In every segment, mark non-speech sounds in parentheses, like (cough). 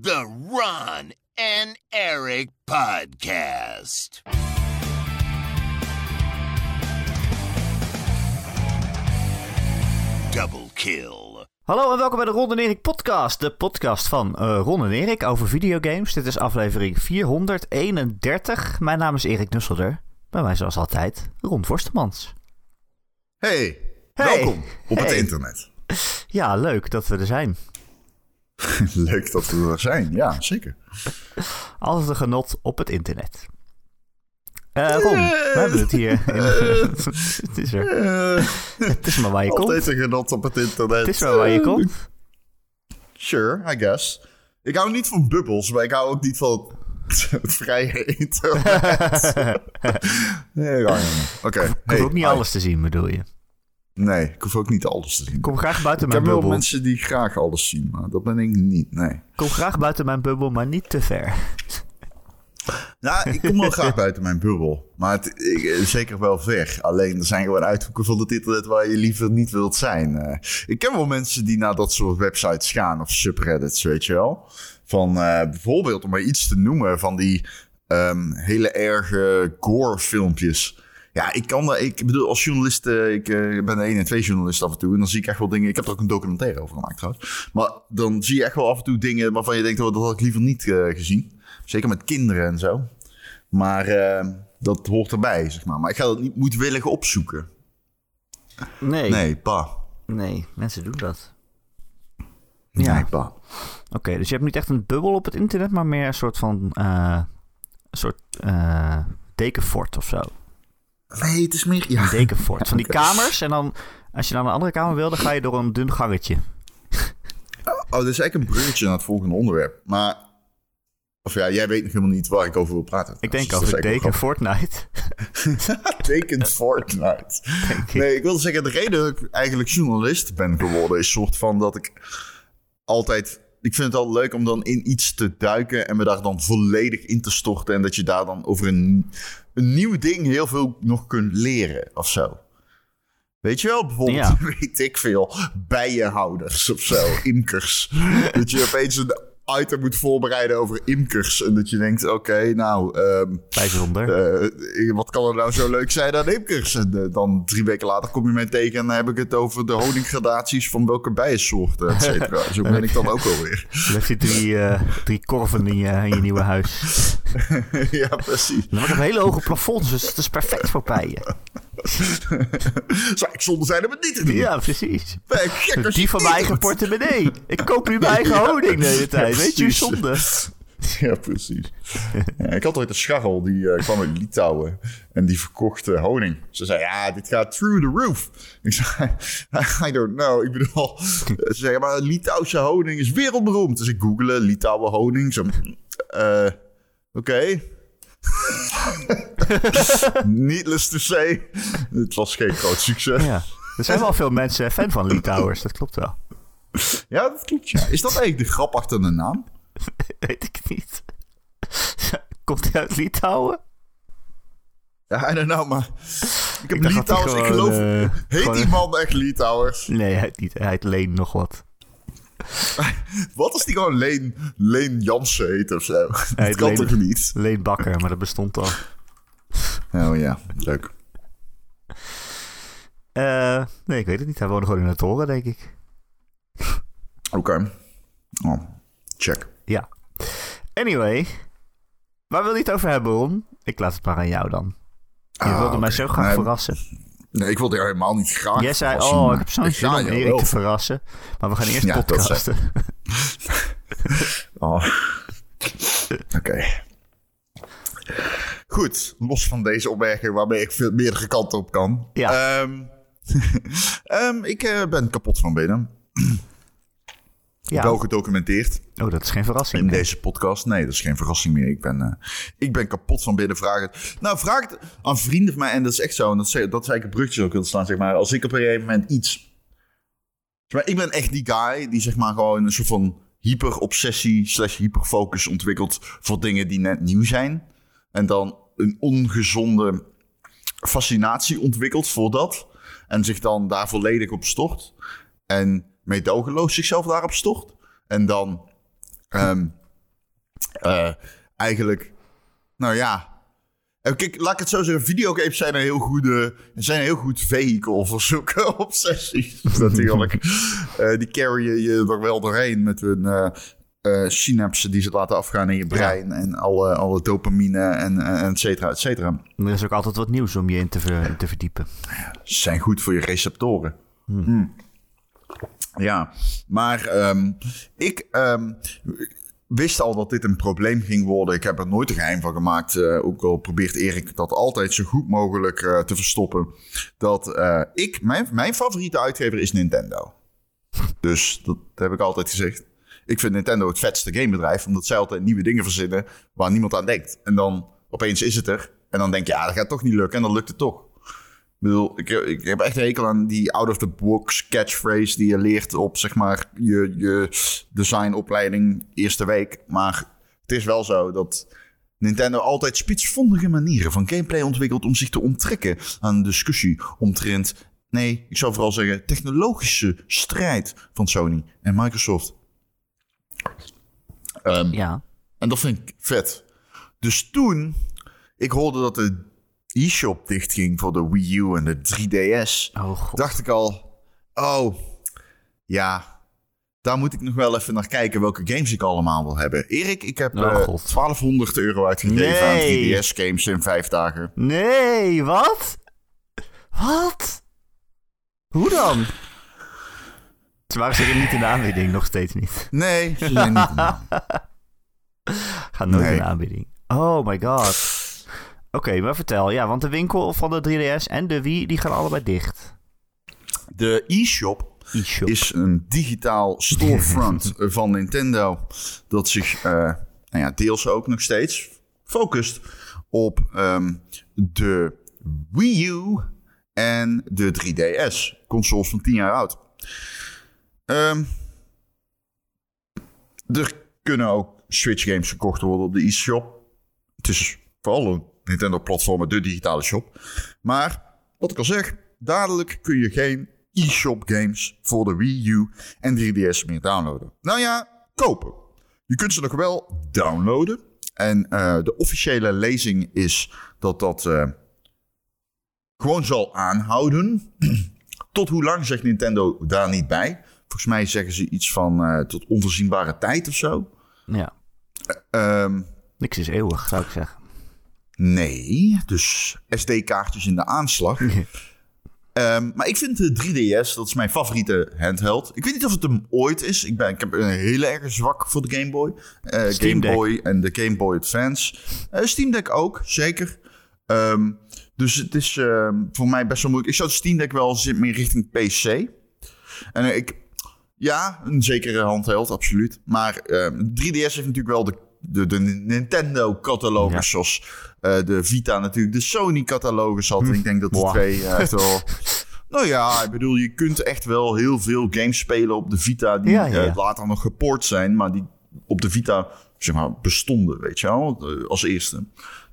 The Ron and Eric Podcast. Double kill. Hallo en welkom bij de Ron en Erik podcast. De podcast van eh, Ron en Erik over videogames. Dit is aflevering 431. Mijn naam is Erik Nusselder. Bij mij zoals altijd Ron Forstemans. Hey, Hey. welkom op het internet. Ja, leuk dat we er zijn. (laughs) Leuk dat we er zijn, ja, zeker. Altijd een genot op het internet. Eh Ron, we hebben het hier. (laughs) het, is er. Eh, het is maar waar je komt. altijd een genot op het internet. Het is maar waar je Eh, komt. Sure, I guess. Ik hou niet van bubbels, maar ik hou ook niet van het vrije internet. nee. Oké. Ik hoef hey, ook niet hi. alles te zien, bedoel je. Nee, ik hoef ook niet alles te zien. Kom graag buiten ik mijn heb wel bubbel. mensen die graag alles zien, maar dat ben ik niet, nee. Kom graag buiten mijn bubbel, maar niet te ver. Nou, ik kom wel graag (laughs) buiten mijn bubbel. Maar het, ik, eh, zeker wel ver. Alleen er zijn gewoon uithoeken van het internet waar je liever niet wilt zijn. Eh, ik ken wel mensen die naar dat soort websites gaan of subreddits, weet je wel. Van eh, bijvoorbeeld, om maar iets te noemen, van die ehm, hele erge gore filmpjes. Ja, ik kan ik bedoel, als journalist, eh, ik eh, ben de 1 en 2 journalist af en toe. En dan zie ik echt wel dingen. Ik heb er ook een documentaire over gemaakt trouwens. Maar dan zie je echt wel af en toe dingen waarvan je denkt, oh, dat had ik liever niet eh, gezien. Zeker met kinderen en zo. Maar dat hoort erbij, zeg maar. Maar ik ga dat niet moedwillig opzoeken. Nee, nee, Nee, pa. mensen doen dat. Nee, Ja. pa. Oké, dus je hebt niet echt een bubbel op het internet, maar meer een soort van. een soort. eh dekenfort of zo. Nee, het is meer... Ja. Een dekenfort. Van die (laughs) kamers. En dan, als je naar een andere kamer wil, dan ga je door een dun gangetje. Oh, dit is eigenlijk een bruggetje naar het volgende onderwerp. Maar... Of ja, jij weet nog helemaal niet waar ik over wil praten. Ik denk Dus dat over deken Fortnite. Teken (laughs) Fortnite. Nee, ik wilde zeggen, de reden dat ik eigenlijk journalist ben geworden... is soort van dat ik altijd... Ik vind het altijd leuk om dan in iets te duiken... en me daar dan volledig in te storten... en dat je daar dan over een, een nieuw ding heel veel nog kunt leren of zo. Weet je wel, bijvoorbeeld, Ja. (laughs) weet ik veel, bijenhouders of zo, imkers. dat je opeens een item moet voorbereiden over imkers. En dat je denkt, oké, nou... Bijzonder. eh, wat kan er nou zo leuk zijn aan imkers? En eh, dan drie weken later kom je mij tegen en dan heb ik het over de honinggradaties van welke bijensoorten, et cetera. (laughs) Zo ben ik dan ook alweer. Heb je drie, eh, drie korven in je, in je nieuwe huis. (laughs) ja, precies. Dan wordt een hele hoge plafonds, dus het is perfect voor bijen. (laughs) Zou ik zonde zijn om het niet te doen? Ja, precies. Die van mijn eigen portemonnee. Ik koop nu (laughs) mijn eigen honing de hele tijd. Weet je zonde? (laughs) Ja, precies. Ja, ik had ooit een scharrel, die eh, kwam uit Litouwen en die verkocht eh, honing. Ze zei, ja, dit gaat through the roof. Ik zei, I don't know. Ik bedoel, ze zei, maar Litouwse honing is wereldberoemd. Dus ik googelde Litouwen honing. Zo, eh, oké. (laughs) Needless to say, het was geen groot succes. Ja. Er zijn wel veel mensen fan van Litouwers, dat klopt wel. Ja, dat klopt, ja. Is dat eigenlijk de grap achter de naam? (laughs) Weet ik niet. Komt hij uit Litouwen? Ja, I don't know, maar... Ik heb Ik ik geloof... eh, heet gewoon- die man echt Litouwers? Nee, hij heet niet. Hij heet Leen nog wat. (laughs) Wat als die gewoon Leen, Leen Jansen heet of zo? Dat heet kan Leen- toch niet? Leen Bakker, maar dat bestond al. Oh ja, leuk. Eh, nee, ik weet het niet. Hij woonde gewoon in het toren, denk ik. Oké. Oh, check. Ja. Anyway. Waar wil je het over hebben, Ron? Ik laat het maar aan jou dan. Je Ah, wilde mij zo graag Nee, verrassen. Nee, ik wilde jou helemaal niet graag Jij zei, oh, maar ik heb zo'n zin om Erik te verrassen. Maar we gaan eerst Ja, podcasten. (laughs) Oh. Oké. Goed, los van deze opmerking waarmee ik veel meerdere kanten op kan. Ja. Ehm, (laughs) ehm, ik eh, ben kapot van binnen. (clears throat) Ja. Wel gedocumenteerd. Oh, dat is geen verrassing. In deze podcast. Nee, dat is geen verrassing meer. Ik ben, eh, ik ben kapot van binnen. Vraag het. Nou, vraag het aan vrienden van mij. En dat is echt zo. En dat is, dat is eigenlijk een brugje ik wil slaan. Zeg maar. Als ik op een gegeven moment iets. Zeg maar, ik ben echt die guy die zeg maar gewoon een soort van hyper-obsessie slash hyperfocus ontwikkelt voor dingen die net nieuw zijn. En dan een ongezonde fascinatie ontwikkelt voor dat. En zich dan daar volledig op stort. En meedogenloos zichzelf daarop stort. En dan ehm, eh, eigenlijk, nou ja. Eh, Kijk, laat ik het zo zeggen. Videogames zijn een heel, goede, zijn een heel goed vehicle voor zulke (laughs) obsessies. (laughs) natuurlijk. Eh, die carryen je er wel doorheen met hun eh, synapsen die ze laten afgaan in je brein. En alle, alle dopamine en, en et cetera, et cetera. Er is ook altijd wat nieuws om je in te, ver- te verdiepen. Ze zijn goed voor je receptoren. Hmm. Ja, maar ehm, ik ehm, wist al dat dit een probleem ging worden. Ik heb er nooit een geheim van gemaakt. eh, ook al probeert Erik dat altijd zo goed mogelijk eh, te verstoppen. Dat eh, ik, mijn, mijn favoriete uitgever is Nintendo. Dus dat heb ik altijd gezegd. Ik vind Nintendo het vetste gamebedrijf, omdat zij altijd nieuwe dingen verzinnen waar niemand aan denkt. En dan opeens is het er. En dan denk je, ja, dat gaat toch niet lukken. En dan lukt het toch. Ik bedoel, ik, ik heb echt hekel aan die out-of-the-box catchphrase die je leert op, zeg maar, je, je designopleiding eerste week. Maar het is wel zo dat Nintendo altijd spitsvondige manieren van gameplay ontwikkelt om zich te onttrekken aan een discussie omtrent, nee, ik zou vooral zeggen, technologische strijd van Sony en Microsoft. Ehm, Ja. en dat vind ik vet. Dus toen ik hoorde dat de e-shop dichtging voor de Wii U en de 3DS, Oh god. dacht ik al, oh, ja, daar moet ik nog wel even naar kijken welke games ik allemaal wil hebben. Erik, ik heb Oh, eh, God. 1200 euro uitgegeven aan Nee. 3DS-games in vijf dagen. Nee, wat? Wat? Hoe dan? Ze waren zeker niet in de aanbieding, nog steeds niet. Nee, ze zijn niet. Gaat nooit Nee. in de (laughs) aanbieding. Oh my god. Oké, maar vertel. Ja, want de winkel van de 3DS en de Wii, die gaan allebei dicht. De e-shop is een digitaal storefront (laughs) van Nintendo. Dat zich, eh, nou ja, deels ook nog steeds focust op ehm, de Wii U en de 3DS. Consoles van 10 jaar oud. Ehm, er kunnen ook Switch games gekocht worden op de e-shop. Het is vooral een Nintendo-platform, de digitale shop. Maar, wat ik al zeg, dadelijk kun je geen e-shop games voor de Wii U en 3DS meer downloaden. Nou ja, kopen. Je kunt ze nog wel downloaden. En eh, de officiële lezing is dat dat eh, gewoon zal aanhouden. (clears throat) Tot hoe lang zegt Nintendo daar niet bij? Volgens mij zeggen ze iets van eh, tot onvoorzienbare tijd of zo. Ja, Ehm, niks is eeuwig, zou ik zeggen. Nee, dus SD-kaartjes in de aanslag. (laughs) Ehm, maar ik vind de 3DS, dat is mijn favoriete handheld. Ik weet niet of het hem ooit is. Ik, ben, ik heb een hele erg zwak voor de Game Boy. Eh, Game. Boy en de Game Boy Advance. Eh, Steam Deck ook, zeker. Ehm, dus het is ehm, voor mij best wel moeilijk. Ik zou Steam Deck wel zit meer richting PC. En ik, ja, een zekere handheld, absoluut. Maar ehm, 3DS heeft natuurlijk wel de, de, de Nintendo-catalogus, Ja. zoals de Vita natuurlijk de Sony-catalogus had. Ik denk dat die Wow. twee eh, echt wel... Nou ja, ik bedoel, je kunt echt wel heel veel games spelen op de Vita die Ja, ja, ja. eh, later nog gepoord zijn, maar die op de Vita, zeg maar, bestonden, weet je wel, eh, als eerste.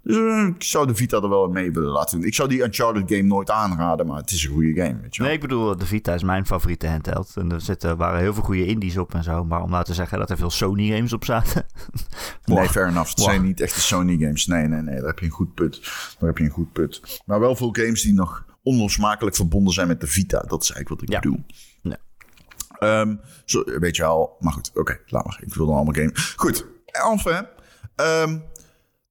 Dus eh, ik zou de Vita er wel mee willen laten doen. Ik zou die Uncharted game nooit aanraden, maar het is een goede game, weet je wel. Nee, ik bedoel, de Vita is mijn favoriete handheld. En er zitten, waren heel veel goede indies op en zo. Maar om nou te zeggen dat er veel Sony games op zaten. (laughs) Nee, fair enough. Het Wow. zijn niet echte Sony games. Nee, nee, nee. Daar heb je een goed put. Daar heb je een goed put. Maar wel veel games die nog onlosmakelijk verbonden zijn met de Vita. Dat is eigenlijk wat ik Ja. bedoel. Ehm, zo, weet je al. Maar goed, oké. laat maar. Ik wil dan allemaal games. Goed. Enfin. ehm,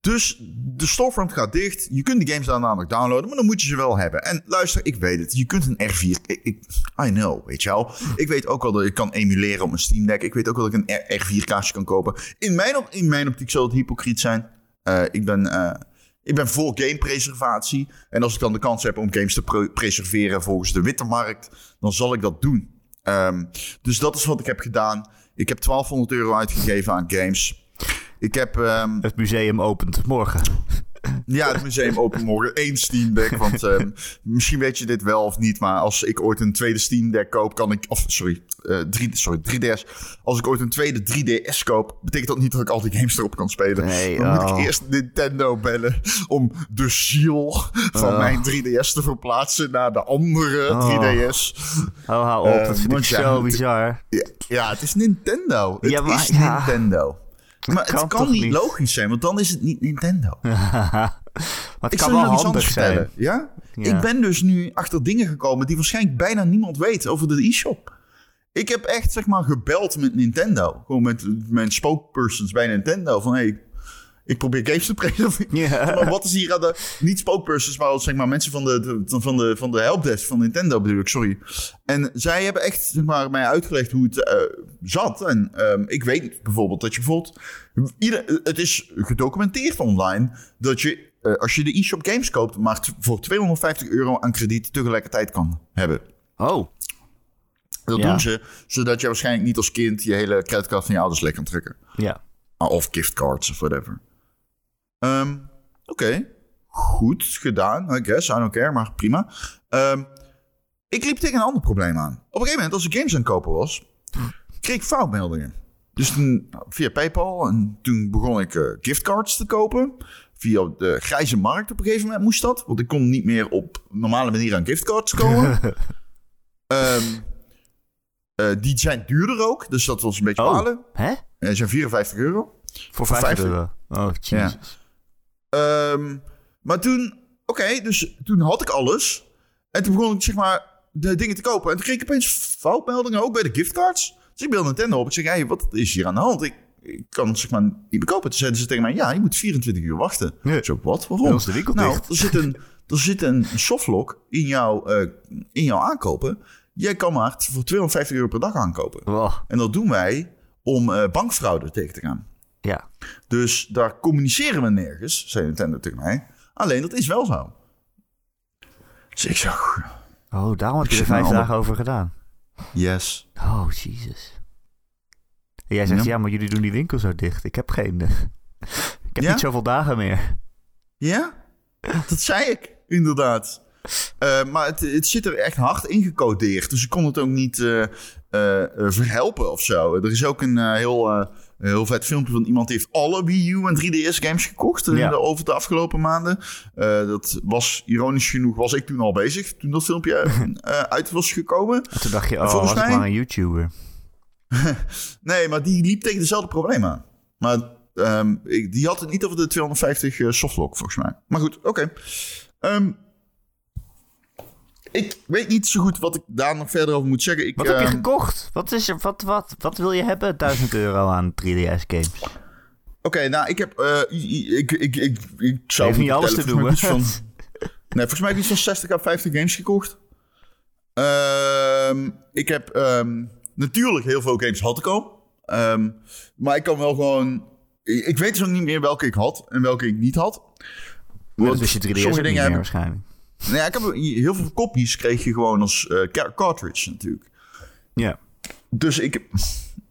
dus de storefront gaat dicht. Je kunt die games daarna nog downloaden, maar dan moet je ze wel hebben. En luister, ik weet het. Je kunt een R4... Ik, I know, weet je wel. Ik weet ook wel dat ik kan emuleren op mijn Steam Deck. Ik weet ook wel dat ik een R4-kaartje kan kopen. In mijn, in mijn optiek zal het hypocriet zijn. Eh, ik ben... eh, ik ben voor gamepreservatie. En als ik dan de kans heb om games te pre- preserveren volgens de witte markt, dan zal ik dat doen. Ehm, dus dat is wat ik heb gedaan. Ik heb 1200 euro uitgegeven aan games. Ik heb ehm, Het museum opent morgen. (laughs) ja, het museum open morgen één Steam Deck. Want ehm, misschien weet je dit wel of niet. Maar als ik ooit een tweede Steam Deck koop, kan ik. Of sorry, eh, drie, sorry 3DS. Als ik ooit een tweede 3DS koop, betekent dat niet dat ik al die games erop kan spelen. Nee, Dan moet oh. ik eerst Nintendo bellen om de ziel van Oh. mijn 3DS te verplaatsen naar de andere Oh. 3DS. Oh, hou op. Eh, dat vind ik ja, zo het- bizar. Ja, ja, het is Nintendo. Het Ja, maar- is ja. Nintendo. Maar Kan het kan niet, niet? logisch zijn, want dan is het niet Nintendo. (laughs) maar het Ik kan wel nog iets handig anders zijn. vertellen. Ja? Ja. Ik ben dus nu achter dingen gekomen die waarschijnlijk bijna niemand weet over de e-shop. Ik heb echt, zeg maar, gebeld met Nintendo. Gewoon met mijn spokespersons bij Nintendo. Van, hey, ik probeer games te presenteren. (laughs) Ja. Maar wat is hier aan de... Niet spokespersons, maar zeg maar mensen van de, de- van de, van de helpdesk van Nintendo bedoel ik, sorry. En zij hebben echt, zeg maar, mij uitgelegd hoe het eh, zat. En ehm, ik weet bijvoorbeeld dat je bijvoorbeeld... Ieder, het is gedocumenteerd online dat je, eh, als je de e-shop games koopt... maar voor 250 euro aan krediet tegelijkertijd kan hebben. Oh, Dat Ja. doen ze, zodat je waarschijnlijk niet als kind je hele creditcard van je ouders lekker kan trekken. ja. Ah, Of giftcards of whatever. Ehm, Oké, goed gedaan, I guess. I don't care, maar prima. Ehm, ik liep tegen een ander probleem aan. Op een gegeven moment, als ik games aan het kopen was, kreeg ik foutmeldingen. Dus toen, nou, via PayPal, en toen begon ik eh, giftcards te kopen. Via de grijze markt op een gegeven moment moest dat. Want ik kon niet meer op normale manier aan giftcards komen. (laughs) Ehm, eh, die zijn duurder ook, dus dat was een beetje Oh. balen. Hè? Ja, die zijn 54 euro. Voor 50 50. euro. Oh, jezus. Ehm, maar toen, oké, dus toen had ik alles. En toen begon ik zeg maar de dingen te kopen. En toen kreeg ik opeens foutmeldingen ook bij de giftcards. Dus ik bel Nintendo op. Ik zeg, hey, wat is hier aan de hand? Ik, ik kan zeg maar niet meer kopen. Toen zeiden ze tegen mij, ja, je moet 24 uur wachten. Nee. Zo, wat? Waarom? ons de winkel nou, dicht. er zit een, (laughs) er zit een softlock in, jouw eh, in jouw aankopen. Jij kan maar voor 250 euro per dag aankopen. En dat doen wij om eh, bankfraude tegen te gaan. Ja. Dus daar communiceren we nergens, zei Nintendo tegen mij. Alleen dat is wel zo. Dus ik zag, Oh, daarom heb je er vijf nou dagen over gedaan. yes. Oh, jezus. En jij zegt, ja. Ja. maar jullie doen die winkel zo dicht. Ik heb geen... (laughs) ik heb Ja? niet zoveel dagen meer. Ja, dat zei ik, inderdaad. Eh, maar het, het zit er echt hard ingecodeerd. Dus ik kon het ook niet eh, eh, verhelpen of zo. Er is ook een heel, eh, heel vet filmpje van iemand die heeft alle Wii U en 3DS games gekocht Ja. de- over de afgelopen maanden. Eh, dat was ironisch genoeg, was ik toen al bezig toen dat filmpje (laughs) eh, uit was gekomen. En toen dacht je, oh, Volgens was ik mij- maar een YouTuber. (laughs) Nee, maar die liep tegen dezelfde problemen aan. Maar ehm, ik, die had het niet over de 250 eh, softlock, volgens mij. Maar goed, oké. Ehm, ik weet niet zo goed wat ik daar nog verder over moet zeggen. Ik, Wat heb je ehm, gekocht? Wat, is er, wat, wat, wat wil je hebben? 1000 euro aan 3DS games. Oké, nou, ik heb... eh, ik, ik, ik, ik zou niet alles te Volgens mij doen, Van, nee, volgens mij heb ik iets van 60 à 50 games gekocht. Ehm, ik heb ehm, natuurlijk heel veel games had ik al. Maar ik kan wel gewoon... Ik, weet dus ook niet meer welke ik had en welke ik niet had. Want je 3DS ook sommige dingen waarschijnlijk. Nou ja, ik heb heel veel kopies kreeg je gewoon als eh, ca- cartridge natuurlijk. Ja. Dus ik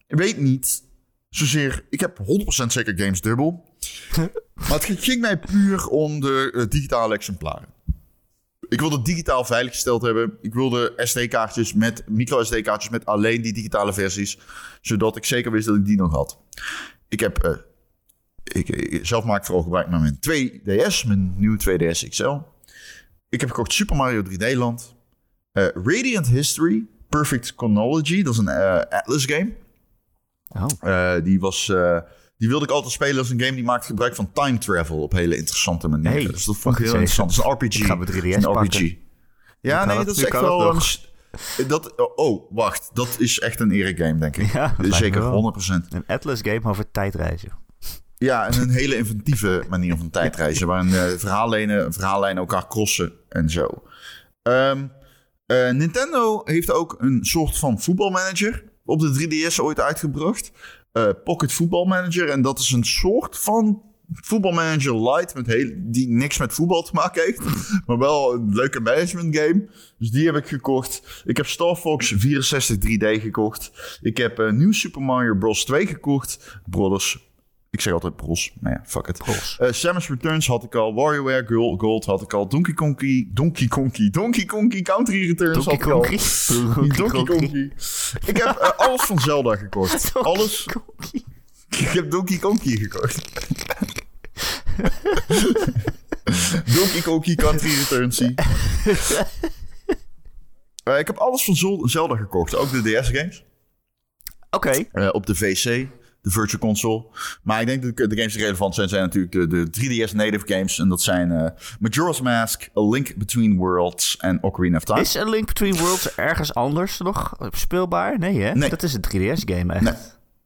weet niet zozeer... Ik heb 100% zeker games dubbel. (laughs) maar het ging mij puur om de eh, digitale exemplaren. Ik wilde digitaal veiliggesteld hebben. Ik wilde SD-kaartjes met micro-SD-kaartjes met alleen die digitale versies. Zodat ik zeker wist dat ik die nog had. Ik heb... eh, ik, ik- zelf maak vooral gebruik van mijn 2DS, mijn nieuwe 2DS XL. Ik heb gekocht Super Mario 3D Land. eh, Radiant History, Perfect Chronology. Dat is een eh, Atlas game. Oh. Eh, die, was, die wilde ik altijd spelen als een game die maakt gebruik van time travel op hele interessante manieren. Hey, dus dat vond ik heel interessant. Het is een RPG. Ik ga mijn 3DS Het is een pakken. RPG. Ja, nee, dat is echt wel een... Dat, oh, wacht. Dat is echt een Erik game, denk ik. (laughs) Ja, dat Zeker, wel. 100%. Een Atlas game over tijdreizen. Ja, en een hele inventieve manier van tijdreizen. Waarin eh, verhaallijnen, verhaallijnen elkaar crossen en zo. Ehm, eh, Nintendo heeft ook een soort van voetbalmanager op de 3DS ooit uitgebracht. Eh, Pocket Football Manager. En dat is een soort van voetbalmanager light. Met heel, die niks met voetbal te maken heeft. (laughs) Maar wel een leuke management game. Dus die heb ik gekocht. Ik heb Star Fox 64 3D gekocht. Ik heb eh New Super Mario Bros. 2 gekocht. Brothers. Ik zeg altijd Bros. Maar ja, fuck it. Bros. Eh, Samus Returns had ik al. WarioWare Gold, Gold had ik al. Donkey Konkie. Donkey Konkie. Donkey Konkie Country Returns Donkey had ik al. (laughs) Donkey, Donkey. Konkie. Ik heb eh, alles van Zelda gekocht. (laughs) alles. Ik heb Donkey Konkie gekocht. (laughs) Donkey Konkie Country Returns. Eh, ik heb alles van Zelda gekocht. Ook de DS-games. Oké. Op de VC. De Virtual Console. Maar ik denk dat de games die relevant zijn, zijn natuurlijk de, de 3DS native games. En dat zijn uh, Majora's Mask, A Link Between Worlds en Ocarina of Time. Is A Link Between Worlds ergens anders nog speelbaar? Nee, hè? Nee. Dat is een 3DS-game echt. Nee.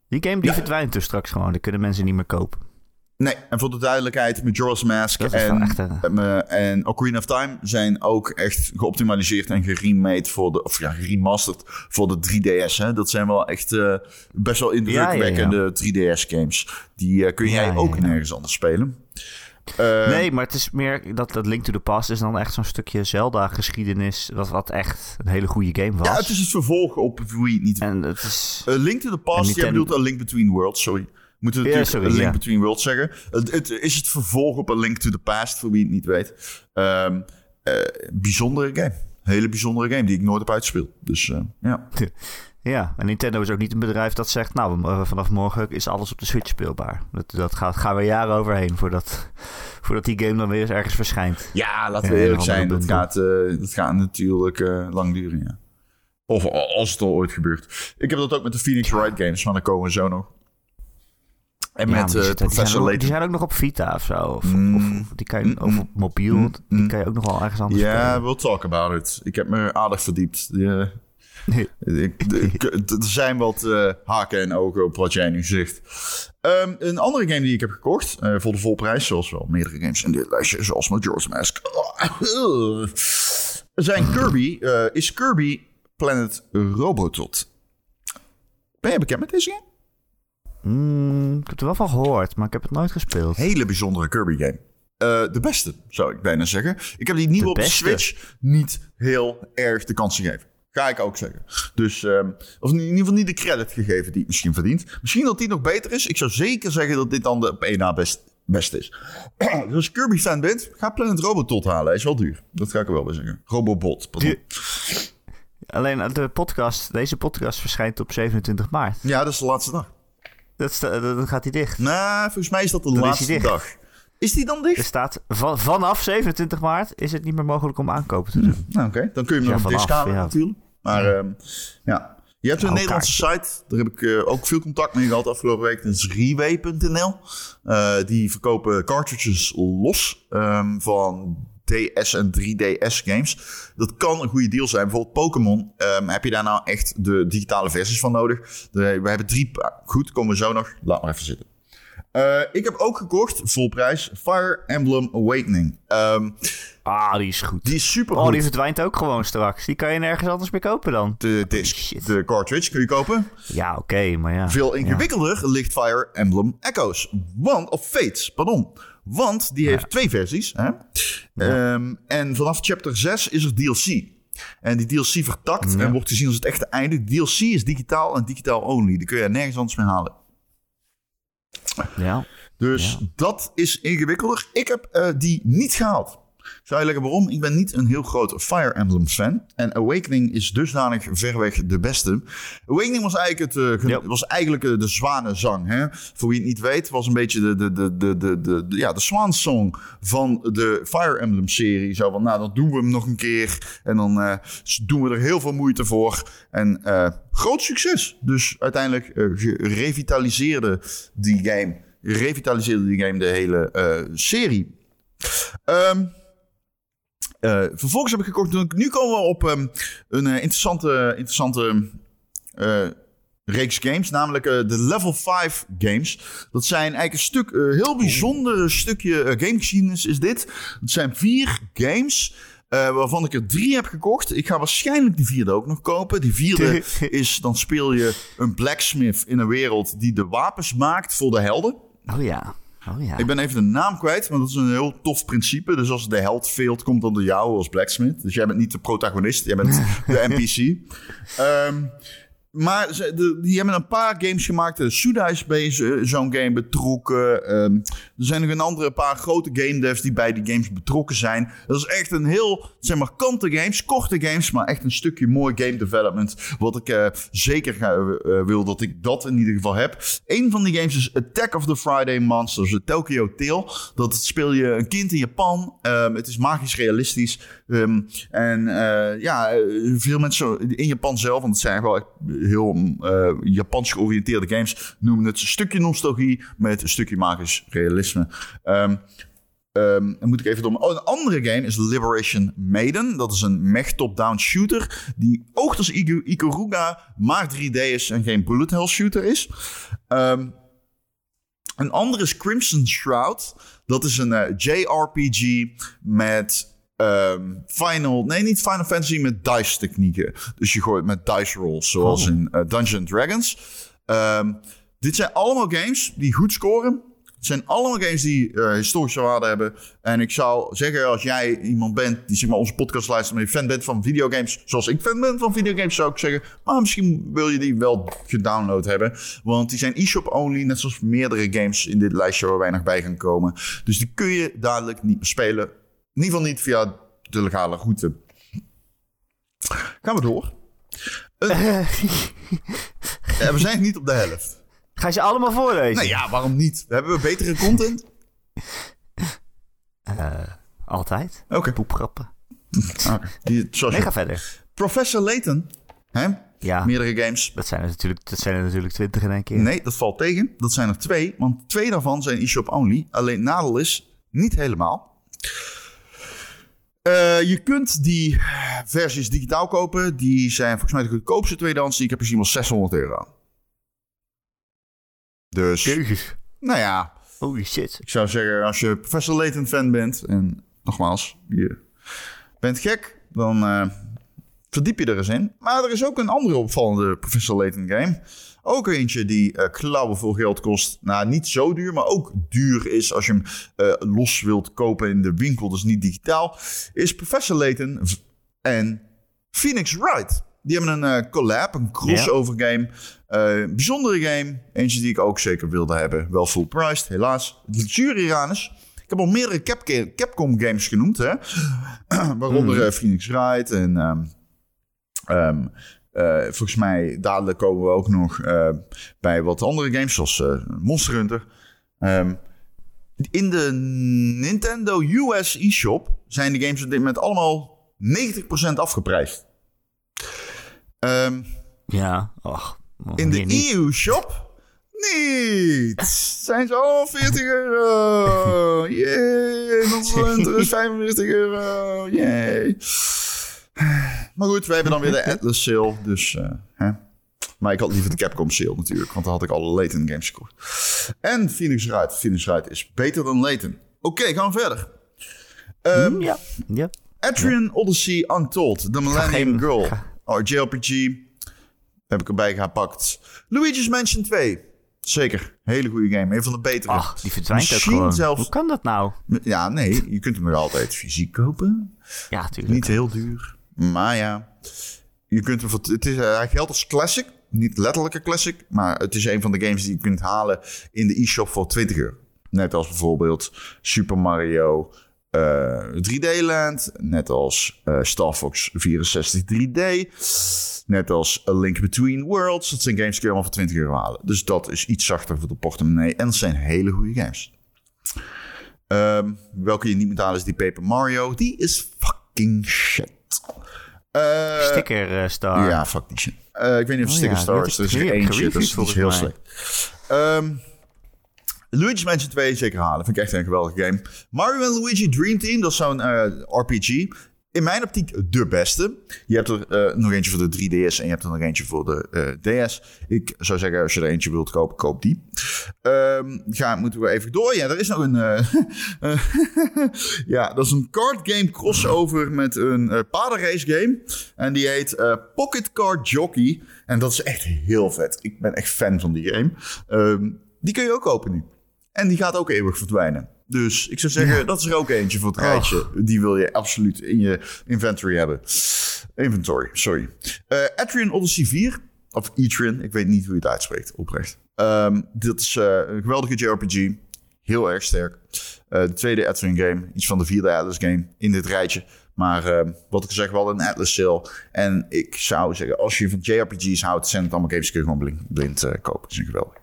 Die game die verdwijnt dus straks gewoon. Die kunnen mensen niet meer kopen. Nee, en voor de duidelijkheid, Majora's Mask Dat en, een- eh, en Ocarina of Time zijn ook echt geoptimaliseerd en geremade voor de, of ja, geremasterd voor de 3DS. Hè? Dat zijn wel echt eh, best wel indrukwekkende 3DS games. Die eh, kun jij ook nergens anders spelen. Eh, nee, maar het is meer dat, dat Link to the Past is dan echt zo'n stukje Zelda-geschiedenis. Wat, wat echt een hele goede game was. Ja, het is het vervolg op wie je niet En het is... Link to the Past, jij Nintendo- bedoelt Link Between Worlds, sorry. Moeten we Ja, natuurlijk sorry, A Link. Between Worlds zeggen. Het, het is het vervolg op A Link to the Past, voor wie het niet weet. Ehm, eh, bijzondere game. Hele bijzondere game die ik nooit heb uitgespeeld. Dus eh, ja. (laughs) Ja, en Nintendo is ook niet een bedrijf dat zegt... nou, eh, vanaf morgen is alles op de Switch speelbaar. Dat, dat gaat, gaan we jaren overheen voordat, (laughs) voordat die game dan weer eens ergens verschijnt. Ja, laten we een eerlijk zijn. Dat gaat, dat gaat natuurlijk lang duren, ja. Of als het al ooit gebeurt. Ik heb dat ook met de Phoenix Wright games, maar daar komen we zo nog. En Ja, met die eh, die, zijn ook, die Layton. zijn ook nog op Vita of zo. Of, Mm. of, of die kan je, of op mobiel. Die kan je ook nog wel ergens anders Ja, spelen. we'll talk about it. Ik heb me aardig verdiept. (laughs) Er zijn wat eh, haken en ogen op wat jij nu zegt. Ehm, een andere game die ik heb gekocht, eh, voor de volprijs, zoals wel meerdere games in dit lijstje, zoals Majora's Mask, zijn Kirby, is Kirby Planet Robotot. Ben je bekend met deze game? Mm, ik heb er wel van gehoord, maar ik heb het nooit gespeeld. Hele bijzondere Kirby game. Eh, de beste, zou ik bijna zeggen. Ik heb die nieuwe De op de? Switch niet heel erg de kans gegeven. Ga ik ook zeggen. Dus, ehm, of in ieder geval niet de credit gegeven die het misschien verdient. Misschien dat die nog beter is. Ik zou zeker zeggen dat dit dan de op na best, best is. (clears throat) dus als je Kirby fan bent, ga Planet Robot halen. Hij is wel duur. Dat ga ik er wel bij zeggen. Robobot, pardon. Alleen eh, de podcast, deze podcast verschijnt op 27 maart. Ja, dat is de laatste dag. Dat dan gaat hij dicht. Nou, volgens mij is dat de Dan laatste dag. Is die dan Er dicht? staat van, vanaf 27 maart is het niet meer mogelijk om aankopen te doen. Nou, oké. Dan kun je hem Ja, nog op vanaf, halen ja. natuurlijk. Maar ehm, ja. Je hebt een Nederlandse site. Daar heb ik eh, ook veel contact mee gehad afgelopen week. Dat is Reeway.nl. Eh, die verkopen cartridges los ehm, van DS en 3DS games. Dat kan een goede deal zijn. Bijvoorbeeld Pokémon. ehm, heb je daar nou echt de digitale versies van nodig? De- we hebben drie... Goed, komen we zo nog. Laat maar even zitten. Eh, ik heb ook gekocht, vol prijs, Fire Emblem Awakening. Ehm, Ah, die is goed. die is super Oh, goed. die verdwijnt ook gewoon straks. Die kan je nergens anders meer kopen dan. De disc, shit. de cartridge kun je kopen. Ja, oké, maar ja. Veel ingewikkelder ligt Fire Emblem Echoes. Want, of Fates, pardon. Want die heeft twee versies. Hè? Ehm, en vanaf chapter 6 is er DLC. En die DLC vertakt en wordt gezien als het echte einde. DLC is digitaal en digitaal only. Die kun je nergens anders meer halen. Ja. Dus dat is ingewikkelder. Ik heb eh, die niet gehaald. Zou je leggen waarom? Ik ben niet een heel groot Fire Emblem fan. En Awakening is dusdanig verweg de beste. Awakening was eigenlijk, het, eh, Yep. was eigenlijk eh, de zwanenzang. Hè? Voor wie het niet weet, was een beetje de, de, de, de, de, de, de- ja, de swansong van de Fire Emblem serie. Zo van, nou, dan doen we hem nog een keer. En dan eh, doen we er heel veel moeite voor. En groot succes. Dus uiteindelijk gerevitaliseerde die game. Revitaliseerde die game de hele serie. Ehm, eh, vervolgens heb ik gekocht. Nu komen we op ehm, een eh, interessante, interessante eh, reeks games. Namelijk de Level 5 games. Dat zijn eigenlijk een stuk, heel bijzonder stukje gamegeschiedenis is dit. Het zijn vier games. waarvan ik er drie heb gekocht. Ik ga waarschijnlijk die vierde ook nog kopen. Die vierde (laughs) is, dan speel je een blacksmith in een wereld die de wapens maakt voor de helden. Oh ja. Oh ja. Ik ben even de naam kwijt, maar dat is een heel tof principe. Dus als de held veelt, komt dan door jou als blacksmith. Dus jij bent niet de protagonist, jij bent (laughs) de NPC. Ehm, maar ze, die hebben een paar games gemaakt. De Suda is zo- zo'n game betrokken. Ehm, er zijn nog een andere paar grote game devs die bij die games betrokken zijn. Dat is echt een heel, zeg maar, kante games, korte games, maar echt een stukje mooi game development. Wat ik eh, zeker ga, eh, wil dat ik dat in ieder geval heb. Een van die games is Attack of the Friday Monsters, de Tokyo Tale. Dat speel je een kind in Japan. Ehm, het is magisch realistisch. Ehm, en eh, ja, eh, veel mensen in Japan zelf, want het zijn wel heel uh, Japans georiënteerde games noemen het een stukje nostalgie met een stukje magisch realisme. Um, Um, dan moet ik even door. Oh, een andere game is Liberation Maiden. Dat is een mech top-down shooter. Die oogt als Ikaruga, maar 3D is en geen bullet hell shooter is. Een andere is Crimson Shroud. Dat is een JRPG met um, Final... Nee, niet Final Fantasy, met dice technieken. Dus je gooit met dice rolls, zoals oh. in uh, Dungeons Dragons. Um, dit zijn allemaal games die goed scoren. Het zijn allemaal games die uh, historische waarde hebben. En ik zou zeggen, als jij iemand bent die zeg maar, onze podcast luistert... maar je fan bent van videogames, zoals ik fan ben van videogames... zou ik zeggen, maar misschien wil je die wel gedownload hebben. Want die zijn e-shop only, net zoals meerdere games in dit lijstje... waar wij nog bij gaan komen. Dus die kun je dadelijk niet spelen. In ieder geval niet via de legale route. Gaan we door. Uh, (laughs) we zijn niet op de helft. Ga je ze allemaal voorlezen? Nou ja, waarom niet? Hebben we betere content? Uh, altijd. Oké. Okay. Poeprappen. Okay. nee, ga verder. Professor Layton. Hè? Ja. Meerdere games. Dat zijn er natuurlijk, dat zijn er natuurlijk twintig in één keer. Nee, dat valt tegen. Dat zijn er twee. Want twee daarvan zijn e-shop only. Alleen nadeel is, niet helemaal. Uh, je kunt die versies digitaal kopen. Die zijn volgens mij de goedkoopste tweedehands. Die ik heb gezien wel 600 euro. Dus. Jezus. Nou ja. Holy shit. Ik zou zeggen, als je Professor Layton fan bent. En nogmaals, je bent gek. Dan uh, verdiep je er eens in. Maar er is ook een andere opvallende Professor Layton game. Ook eentje die uh, klauwen veel geld kost. Nou, niet zo duur, maar ook duur is als je hem uh, los wilt kopen in de winkel. Dus niet digitaal. Is Professor Layton en Phoenix Wright. Die hebben een uh, collab, een crossover game. Uh, bijzondere game. Eentje die ik ook zeker wilde hebben. Wel full priced, helaas. Luxurianus. Ik heb al meerdere Capcom games genoemd. Hè? (clears throat) Waaronder mm. Phoenix Wright en... Um, um, uh, volgens mij dadelijk komen we ook nog uh, bij wat andere games, zoals uh, Monster Hunter. Um, in de Nintendo US eShop zijn de games op dit moment allemaal 90% afgeprijsd. Um, ja, och. In de EU-shop? Niet. (laughs) Zijn ze al 40 (laughs) (laughs) euro. Jee. Monster Hunter is 45 euro. Jee. Maar goed, wij hebben dan weer de Atlas sale. Dus, uh, hè. Maar ik had liever de Capcom sale natuurlijk. Want dan had ik alle Layton games gekocht. En Phoenix Wright. Phoenix Wright is beter dan Layton. Oké, okay, gaan we verder. Um, ja. ja. Adrian Odyssey Untold. The Millennium Girl. Oh, JRPG. Heb ik erbij gepakt. Luigi's Mansion 2. Zeker. Hele goede game. Een van de betere. Ach, die verdwijnt ook gewoon. Zelfs... Hoe kan dat nou? Ja, nee. Je kunt hem nog altijd fysiek kopen. Ja, natuurlijk. Niet heel duur. Maar ja. Je kunt het is, hij geldt als classic. Niet letterlijke classic. Maar het is een van de games die je kunt halen in de e-shop voor 20 euro. Net als bijvoorbeeld Super Mario 3D eh, Land. Net als uh, Star Fox 64 3D. Net als A Link Between Worlds. Dat zijn games die je allemaal voor 20 euro halen. Dus dat is iets zachter voor de portemonnee. En dat zijn hele goede games. Um, welke je niet moet halen is die Paper Mario. Die is fucking shit. Uh, sticker Star. Ja, fuck die shit. Uh, ik weet niet of oh, Sticker ja, Star is. Er is eentje. Dat is, dat is heel slecht. Um, Luigi's Mansion 2 zeker halen. Vind ik echt een geweldige game. Mario en Luigi Dream Team, dat is zo'n uh, RPG. In mijn optiek de beste. Je hebt er uh, nog eentje voor de 3DS en je hebt er nog eentje voor de uh, DS. Ik zou zeggen, als je er eentje wilt kopen, koop die. Um, ga, moeten we even door. Ja, er is nog een... (laughs) ja, dat is een card game crossover met een uh, paardenrace game. En die heet Pocket Card Jockey. En dat is echt heel vet. Ik ben echt fan van die game. Um, die kun je ook kopen nu. En die gaat ook eeuwig verdwijnen. Dus ik zou zeggen, dat is er ook eentje voor het rijtje. Die wil je absoluut in je inventory hebben. Inventory, sorry. Uh, Atrian Odyssey 4. Of Etrian, ik weet niet hoe je het uitspreekt, oprecht. Um, dit is uh, een geweldige JRPG. Heel erg sterk. Uh, de tweede Atrian game. Iets van de vierde Atlas game in dit rijtje. Maar uh, wat ik zeg, wel een Atlas sale. En ik zou zeggen, als je van JRPG's houdt, zijn het allemaal games die kun je gewoon blind, blind uh, kopen. Dat is geweldig.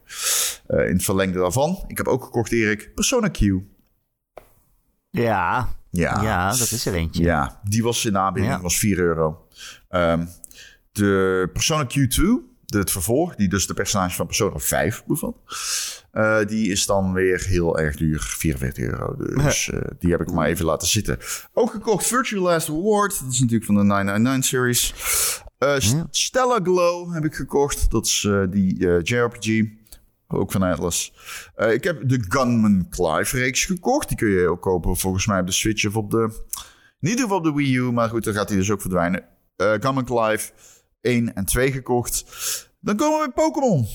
Uh, in het verlengde daarvan, ik heb ook gekocht, Erik, Persona Q. Ja, ja, ja dat is er eentje. Ja, die was in aanbieding, ja. was 4 euro. Um, de Persona Q2 de, het vervolg, die dus de personage van Persona 5 bevat. eh, die is dan weer heel erg duur, 44 euro. Dus (laughs) eh, die heb ik maar even laten zitten. Ook gekocht Virtual Last Award. Dat is natuurlijk van de 999-series. Ja. Stella Glow heb ik gekocht. Dat is eh, die eh, JRPG. Ook van Atlas. Eh, ik heb de Gunman Clive-reeks gekocht. Die kun je ook kopen volgens mij op de Switch of op de... Niet op de Wii U, maar goed, dan gaat hij dus ook verdwijnen. Eh Gunman Clive 1 en 2 gekocht. Dan komen we bij Pokémon.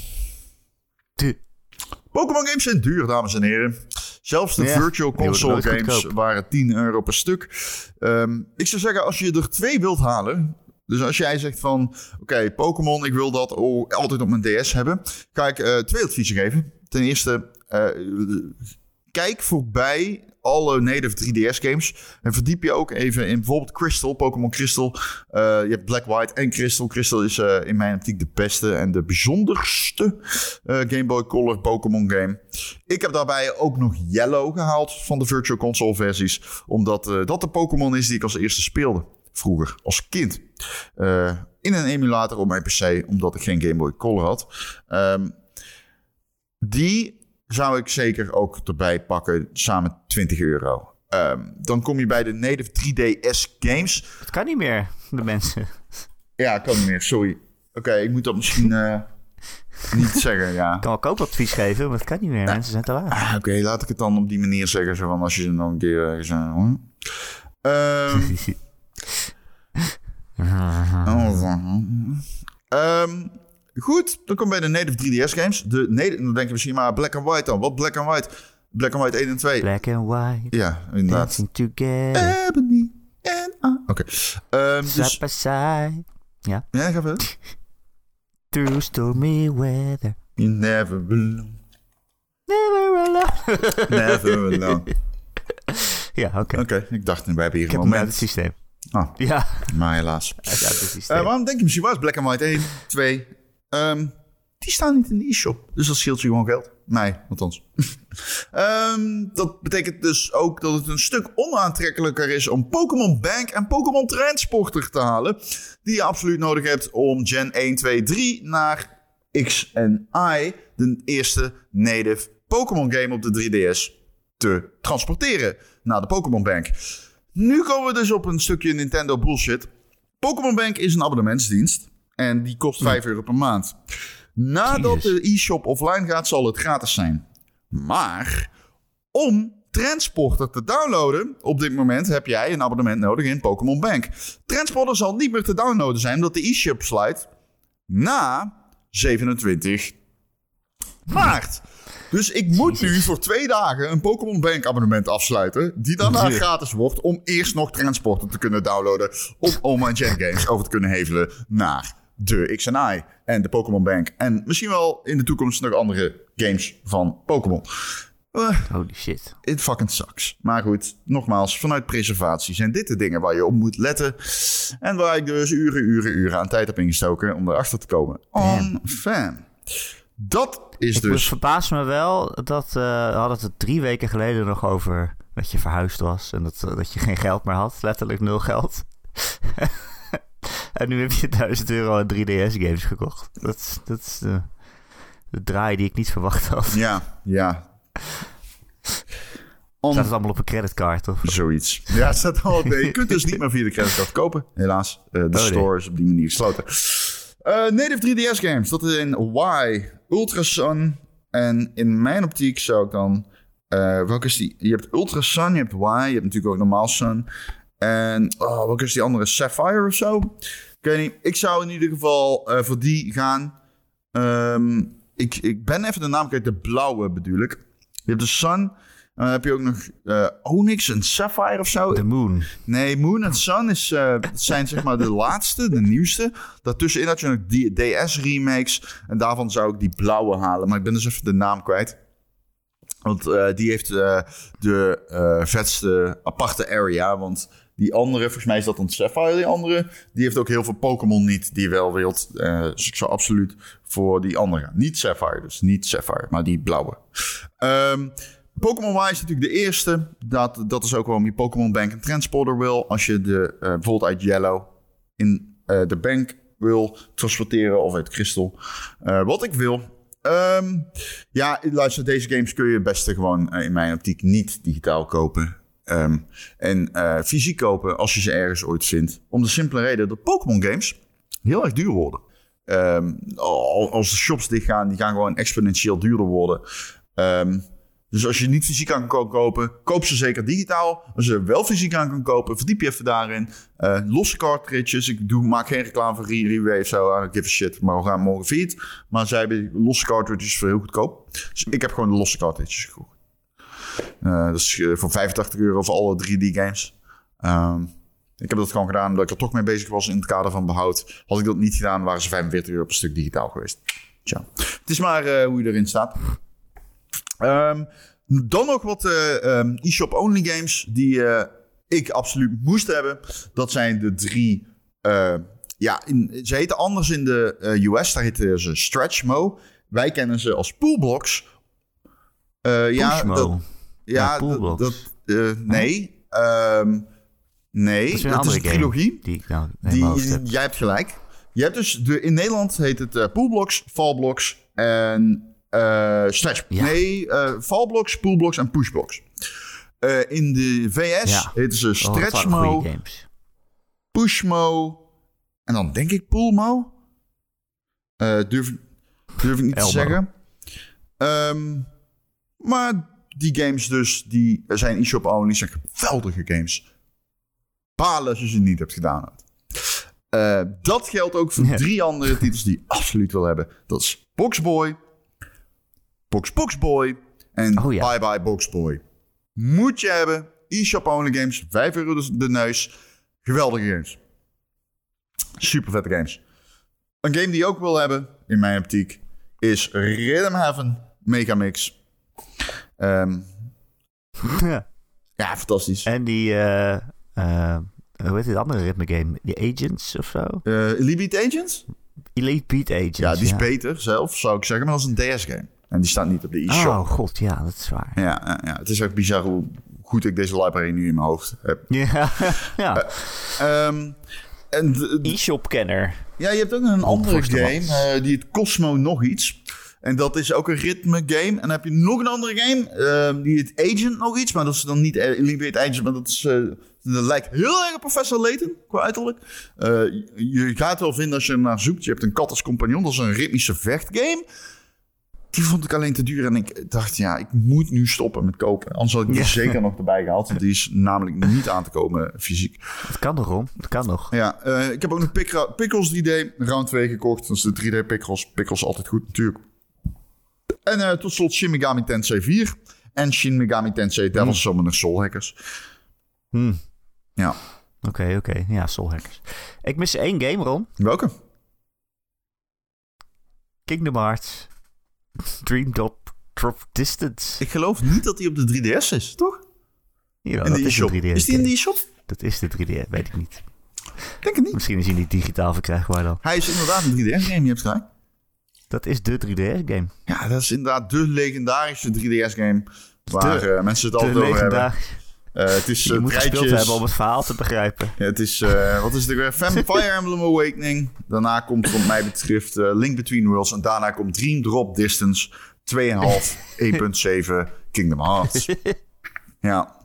Pokémon games zijn duur, dames en heren. Zelfs de Ja, Virtual Console games waren 10 euro per stuk. Ehm, ik zou zeggen, als je er twee wilt halen... Dus als jij zegt van... Oké, Pokémon, ik wil dat oh, altijd op mijn DS hebben... ga ik eh, twee adviezen geven. Ten eerste, eh, kijk voorbij alle native 3DS games. En verdiep je ook even in bijvoorbeeld Crystal, Pokémon Crystal. Eh, je hebt Black, White en Crystal. Crystal is in mijn optiek de beste en de bijzonderste eh, Game Boy Color Pokémon game. Ik heb daarbij ook nog Yellow gehaald van de Virtual Console versies. Omdat dat de Pokémon is die ik als eerste speelde. Vroeger, als kind. Eh, in een emulator op mijn PC, omdat ik geen Game Boy Color had. Ehm, die zou ik zeker ook erbij pakken, samen 20 euro. Ehm, dan kom je bij de native 3DS games. Het kan niet meer, de mensen. Ja, kan niet meer, sorry. Oké, ik moet dat misschien eh, niet zeggen, ja. Ik kan wel koopadvies geven, maar het kan niet meer. Mensen zijn te laat. Ah, Oké, laat ik het dan op die manier zeggen. Zo van als je ze nog een keer eh, (laughs) Ehm, ehm, goed, dan kom je bij de native 3DS games. De, native- dan denk je misschien maar Black and White dan. Wat Black and White? Black and White 1 en 2. Black and white, Ja, inderdaad. dancing together, Ebony and I. Oké. Ehm, side dus, side. Ja. ja, ga verder. Through stormy weather. You never belong. Never alone. Never alone. (laughs) ja, oké. Oké, ik dacht, we hebben hier Ik een heb hem uit het moment. systeem. Ah, Ja, maar helaas. systeem. Eh, waarom denk je misschien was Black and White 1, 2? Ehm, die staan niet in de e-shop. Dus dat scheelt je gewoon geld. Mij, althans. (laughs) Ehm, dat betekent dus ook dat het een stuk onaantrekkelijker is om Pokémon Bank en Pokémon Transporter te halen. Die je absoluut nodig hebt om Gen 1, 2, 3 naar X en Y, de eerste native Pokémon game op de 3DS, te transporteren naar de Pokémon Bank. Nu komen we dus op een stukje Nintendo bullshit. Pokémon Bank is een abonnementsdienst. En die kost 5 euro per maand. Nadat Jezus. de e-shop offline gaat, zal het gratis zijn. Maar om Transporter te downloaden, op dit moment heb jij een abonnement nodig in Pokémon Bank. Transporter zal niet meer te downloaden zijn, omdat de e-shop sluit na 27 maart. Dus ik moet nu voor twee dagen een Pokémon Bank abonnement afsluiten. Die daarna gratis wordt. Om eerst nog Transporter te kunnen downloaden. Om mijn Gen games over te kunnen hevelen naar de XNI. En de Pokémon Bank. En misschien wel in de toekomst nog andere games van Pokémon. Eh, Holy shit. it fucking sucks. Maar goed, nogmaals, vanuit preservatie zijn dit de dingen waar je op moet letten. En waar ik dus uren, uren, uren aan tijd heb ingestoken om erachter te komen. On fan. Dat is Ik dus... dus... verbaas me wel dat eh, we hadden het drie weken geleden nog over dat je verhuisd was en dat, eh, dat je geen geld meer had. Letterlijk nul geld. (laughs) en nu heb je 1000 euro aan 3DS games gekocht. Dat, is- dat is de, de draai die ik niet verwacht had. Ja, ja. On Staat het allemaal op een creditcard of? Zoiets. Ja, het staat al. Je kunt dus niet meer via de creditcard kopen, helaas. Eh, de nee. store is op die manier gesloten. Native 3DS games, dat is in Y, Ultra Sun. En in mijn optiek zou ik dan. eh, welke is die? Je hebt Ultra Sun, je hebt Y, je hebt natuurlijk ook normaal Sun. En oh, welke is die andere? Sapphire of zo? Ik weet niet. Ik zou in ieder geval eh, voor die gaan. Ehm, ik, ik ben even de naam kwijt, de blauwe bedoel ik. Je hebt de Sun. Dan heb je ook nog eh, Onyx en Sapphire of zo. The Moon. Nee, Moon en Sun is, eh, zijn zeg maar de (laughs) laatste, de nieuwste. Daartussenin had je nog DS-remakes. En daarvan zou ik die blauwe halen. Maar ik ben dus even de naam kwijt. Want eh, die heeft de vetste aparte area. Want die andere, volgens mij is dat een Sapphire, die andere. Die heeft ook heel veel Pokémon niet die je wel wilt. Eh, dus ik zou absoluut voor die andere gaan. Niet Sapphire, dus niet Sapphire, maar die blauwe. Ehm, Pokémon Y is natuurlijk de eerste. Dat, dat is ook waarom je Pokémon Bank en Transporter wil. Als je de, eh, bijvoorbeeld uit Yellow in eh, de bank wil transporteren of uit Crystal. Eh, wat ik wil. Ehm, ja, luister, deze games kun je het beste gewoon in mijn optiek niet digitaal kopen. Ehm, en fysiek kopen als je ze ergens ooit vindt. Om de simpele reden dat Pokémon games heel erg duur worden. Ehm, al- als de shops dichtgaan, die gaan gewoon exponentieel duurder worden. Ehm, dus als je niet fysiek aan kan kopen, koop ze zeker digitaal. Als je er wel fysiek aan kan kopen, verdiep je even daarin. Eh, losse cartridges. Ik doe, maak geen reclame voor Re-Reway of zo. Give a shit. Maar we gaan morgen feed. Maar zij hebben losse cartridges voor heel goedkoop. Dus ik heb gewoon de losse cartridges gekocht. Eh dus eh, voor 85 euro voor alle 3D-games. Ehm, ik heb dat gewoon gedaan omdat ik er toch mee bezig was in het kader van behoud. Had ik dat niet gedaan, waren ze 45 euro per stuk digitaal geweest. Tja. Het is maar hoe je erin staat. Ehm, dan nog wat eh, ehm, eShop-only games die eh, ik absoluut moest hebben. Dat zijn de drie... eh, ja, in, ze heten anders in de US. Daar heten ze Stretchmo. Wij kennen ze als Poolblocks. Ja, dat, ja, Ja, Poolblocks. dat, nee. Ehm, nee, Dat is dat een is trilogie. Die ik nou Die, heb. jij hebt gelijk. Je hebt dus de, in Nederland heet het poolblocks, fallblocks en eh stretch. Ja. Nee, eh fallblocks, poolblocks en pushblocks. Eh, in de VS Ja. heten ze Oh, stretchmo, pushmo en dan denk ik poolmo. Eh durf, durf ik niet te zeggen. Ehm, maar die games dus, die zijn e-shop only, zijn geweldige games. Balen als je ze niet hebt gedaan. Eh, dat geldt ook voor drie andere titels die je absoluut wil hebben. Dat is Boxboy, Box Box Boy en Oh ja. Bye Bye Box Boy. Moet je hebben. E-shop only games, 5 euro de, de neus. Geweldige games. Super vette games. Een game die je ook wil hebben, in mijn optiek, is Rhythm Heaven Megamix. Ehm (laughs) Ja. ja, fantastisch. En die, eh, eh, hoe heet die andere ritme game? Die Agents of zo? Eh Elite Beat Agents? Elite Beat Agents. Ja, die is beter zelf, zou ik zeggen, maar dat is een DS-game. En die staat niet op de e-shop. Oh god, ja, dat is waar. Ja, ja, het is echt bizar hoe goed ik deze library nu in mijn hoofd heb. Ja, (laughs) ja. Ehm, d- d- E-shop-kenner. ja, je hebt ook een andere game, eh, die het Cosmo nog iets. En dat is ook een ritme game. En dan heb je nog een andere game, ehm, die het Agent nog iets. Maar dat is dan niet eh, Elite Agent, maar dat, is, eh, dat lijkt heel erg op Professor Layton, qua uiterlijk. Eh, je, gaat wel vinden als je ernaar zoekt. Je hebt een kat als compagnon, dat is een ritmische vechtgame. Die vond ik alleen te duur. En ik dacht, ja, ik moet nu stoppen met kopen. Anders had ik die Ja. zeker nog erbij gehaald. Want die is namelijk niet aan te komen fysiek. Het kan nog, Ron. Het kan nog. Ja, eh, ik heb ook nog Pickles 3D round 2 gekocht. Dat is de 3D Pickles. Pickles altijd goed natuurlijk. En eh, tot slot Shin Megami Tensei 4. En Shin Megami Tensei Devil's Summoner Soul Hackers. Hmm. Ja, Oké, oké. Ja, Soul Hackers. Ik mis één game, Ron. welke? Kingdom Hearts. (laughs) Dream Drop, Drop Distance. Ik geloof niet dat die op de 3DS is, toch? Ja, in dat de is e-shop. een 3DS Is die in de game. e-shop? Dat is de 3DS, weet ik niet. Denk het niet. Misschien is hij niet digitaal verkrijgbaar dan. Hij is inderdaad een 3DS-game, je hebt gelijk. Dat is de 3DS-game. Ja, dat is inderdaad de legendarische 3DS-game. Waar De- eh, mensen het De altijd over hebben. Eh, het is (laughs) Je uh, moet gespeeld hebben om het verhaal te begrijpen. Ja, het is, eh, wat is het weer? Fire (laughs) Emblem Awakening. Daarna komt, wat mij betreft, eh, Link Between Worlds. En daarna komt Dream Drop Distance 2,5, 1,7 (laughs) Kingdom Hearts. Ja,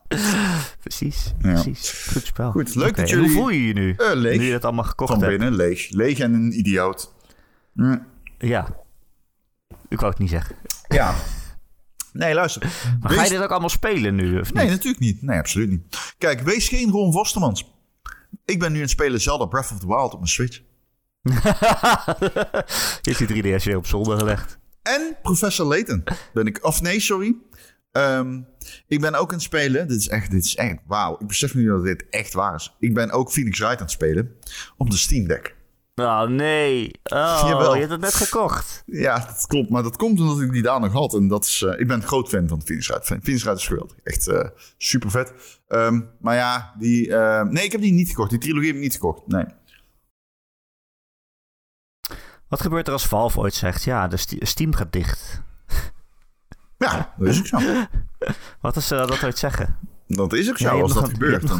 Precies, Ja. precies. Goed spel. Goed, leuk dat jullie- Hoe voel je je nu? Eh, leeg. Nu je dat allemaal gekocht van hebt. binnen leeg. Leeg en een idioot. Hm, Ja. Ik wou het niet zeggen. Ja. Nee, luister. Maar Wees- ga je dit ook allemaal spelen nu, of niet? Nee, natuurlijk niet. Nee, absoluut niet. Kijk, wees geen Ron Vostermans. Ik ben nu aan het spelen Zelda Breath of the Wild op mijn Switch. (laughs) Is die 3DS weer op zolder gelegd? En Professor Layton ben ik. Of nee, sorry. Ehm, ik ben ook aan het spelen. Dit is echt, dit is echt wauw. Ik besef nu dat dit echt waar is. Ik ben ook Phoenix Wright aan het spelen op de Steam Deck. Oh, nee. Oh, Jawel. je hebt het net gekocht. Ja, dat klopt. Maar dat komt omdat ik die daar nog had. En dat is, eh, ik ben een groot fan van Phoenix Wright. Phoenix Wright is geweldig. Echt eh, super vet. Ehm, maar ja, die... eh, nee, ik heb die niet gekocht. Die trilogie heb ik niet gekocht. Nee. Wat gebeurt er als Valve ooit zegt, ja, de Ste- Steam gaat dicht? (laughs) Ja, dat is ook zo. (laughs) Wat is uh, dat ooit zeggen? Dat is ook zo als dat een- gebeurt. Dan,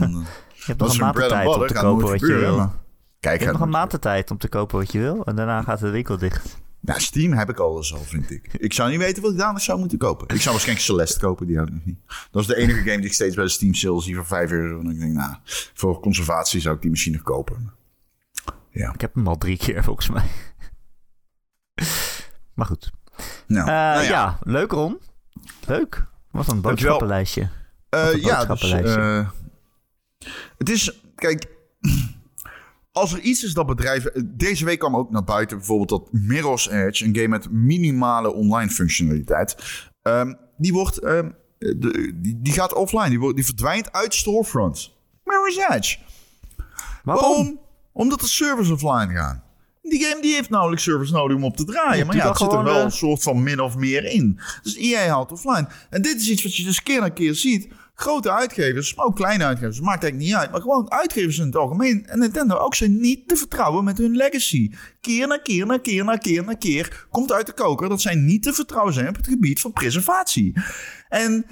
Je hebt nog een een bread and maandtijd om te kopen wat je wil. Kijk, Je hebt nog een maand de tijd om te kopen wat je wil. En daarna gaat de winkel dicht. Nou, Steam heb ik alles al, vind ik. Ik zou niet weten wat ik dadelijk zou moeten kopen. Ik zou waarschijnlijk Celeste kopen, die had ik nog niet. Dat is de enige game die ik steeds bij de Steam sale zie voor 5 euro. En ik denk, nou, voor conservatie zou ik die misschien nog kopen. Ja. Ik heb hem al drie keer volgens mij. Maar goed. Nou, Eh, nou ja. leuk Ron. Leuk. Wat een boodschappenlijstje. Eh, Wat een ja, dus, eh, het is, kijk, als er iets is dat bedrijven... Deze week kwam ook naar buiten bijvoorbeeld dat Mirror's Edge, een game met minimale online functionaliteit, ehm, die wordt, ehm, de, die, die gaat offline, die, wordt, die verdwijnt uit storefronts. Mirror's Edge. Waarom? Omdat de servers offline gaan. Die game die heeft nauwelijks servers nodig om op te draaien. Ja, maar ja, het zit er wel eh, een soort van min of meer in. Dus EA haalt offline. En dit is iets wat je dus keer na keer ziet. Grote uitgevers, maar ook kleine uitgevers, maakt eigenlijk niet uit. Maar gewoon uitgevers in het algemeen en Nintendo ook zijn niet te vertrouwen met hun legacy. Keer na keer na keer na keer na keer komt uit de koker dat zij niet te vertrouwen zijn op het gebied van preservatie. En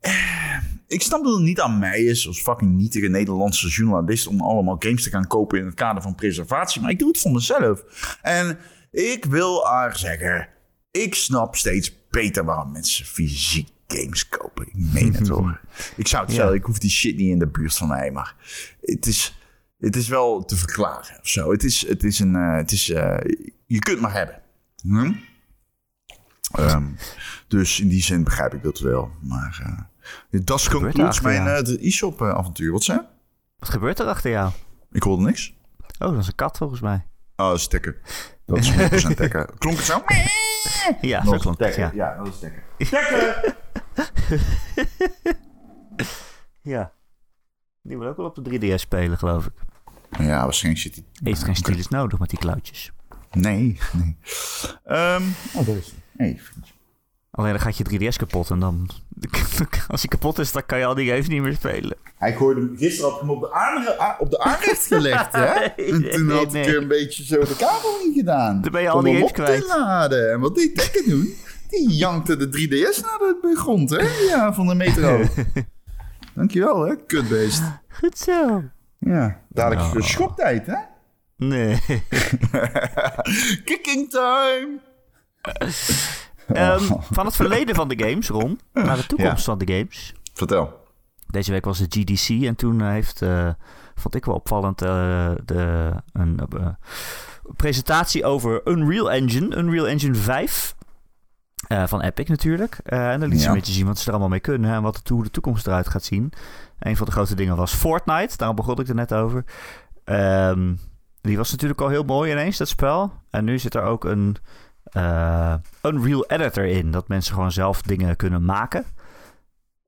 eh, ik snap dat het niet aan mij is, als fucking nietige Nederlandse journalist, om allemaal games te gaan kopen in het kader van preservatie. Maar ik doe het voor mezelf. En ik wil haar zeggen, ik snap steeds beter waarom mensen fysiek games kopen. Ik meen het hoor. (laughs) Ik zou het Ja. zelf, ik hoef die shit niet in de buurt van mij, maar het is, het is wel te verklaren of zo. Het is, het is een, eh, het is, eh, je kunt maar hebben. Hm? Ehm, dus in die zin begrijp ik dat wel. Maar eh dat concludes mijn de e-shop avontuur. Wat zei? Wat gebeurt er achter jou? Ik hoorde niks. Oh, dat is een kat volgens mij. Oh, dat is. Dat is 100% tekken. (laughs) Klonk het zo? Ja, Dat is tekken. ja. Dat is. Tekken! (laughs) (laughs) Ja. Die wil ook wel op de 3DS spelen, geloof ik. Ja, waarschijnlijk zit hij... Heeft geen stylus nodig met die klauwtjes. Nee, nee. Ehm oh, daar is hij. Hey, vriendje. Alleen dan gaat je 3DS kapot en dan... (laughs) Als hij kapot is, dan kan je al die games niet meer spelen. Hij gooide hem, gisteren had ik hem op de, aanre- a- op de aanrecht (laughs) gelegd, hè? En toen had Nee, ik nee. een beetje zo de kabel in gedaan. Dan ben je al Om die hem games op kwijt. te laden. En wat deed Tekken doen? Die jankte de 3DS naar de grond, hè? Ja, van de metro. (laughs) Dankjewel, hè? Kutbeest. Goed zo. Ja, dadelijk Oh. schoptijd, hè? Nee. (laughs) Kicking time! (laughs) Ehm, van het verleden van de games, Ron, naar de toekomst Ja. van de games. Vertel. Deze week was het GDC en toen eh, heeft, eh, vond ik wel opvallend, eh, de, een presentatie over Unreal Engine, Unreal Engine 5. Eh, van Epic natuurlijk. Eh, en dan liet ze Ja. een beetje zien wat ze er allemaal mee kunnen en wat de, hoe de toekomst eruit gaat zien. Een van de grote dingen was Fortnite, daarom begon ik er net over. Ehm, die was natuurlijk al heel mooi ineens, dat spel. En nu zit er ook een eh, Unreal Editor in, dat mensen gewoon zelf dingen kunnen maken.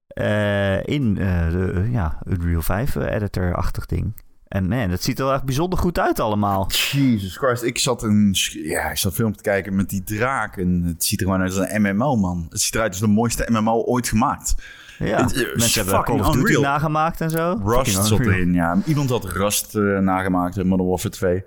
Eh, in eh, de eh, ja, Unreal 5 editor-achtig ding. En man, dat ziet er wel echt bijzonder goed uit allemaal. Jesus Christ. Ik zat een, ja, ik zat film te kijken met die draak. En het ziet er gewoon uit als een MMO, man. Het ziet eruit als de mooiste MMO ooit gemaakt. Ja, Het is mensen hebben fucking Call of Duty nagemaakt en zo. Rust zat erin, ja. Iemand had Rust eh, nagemaakt in Modern Warfare 2.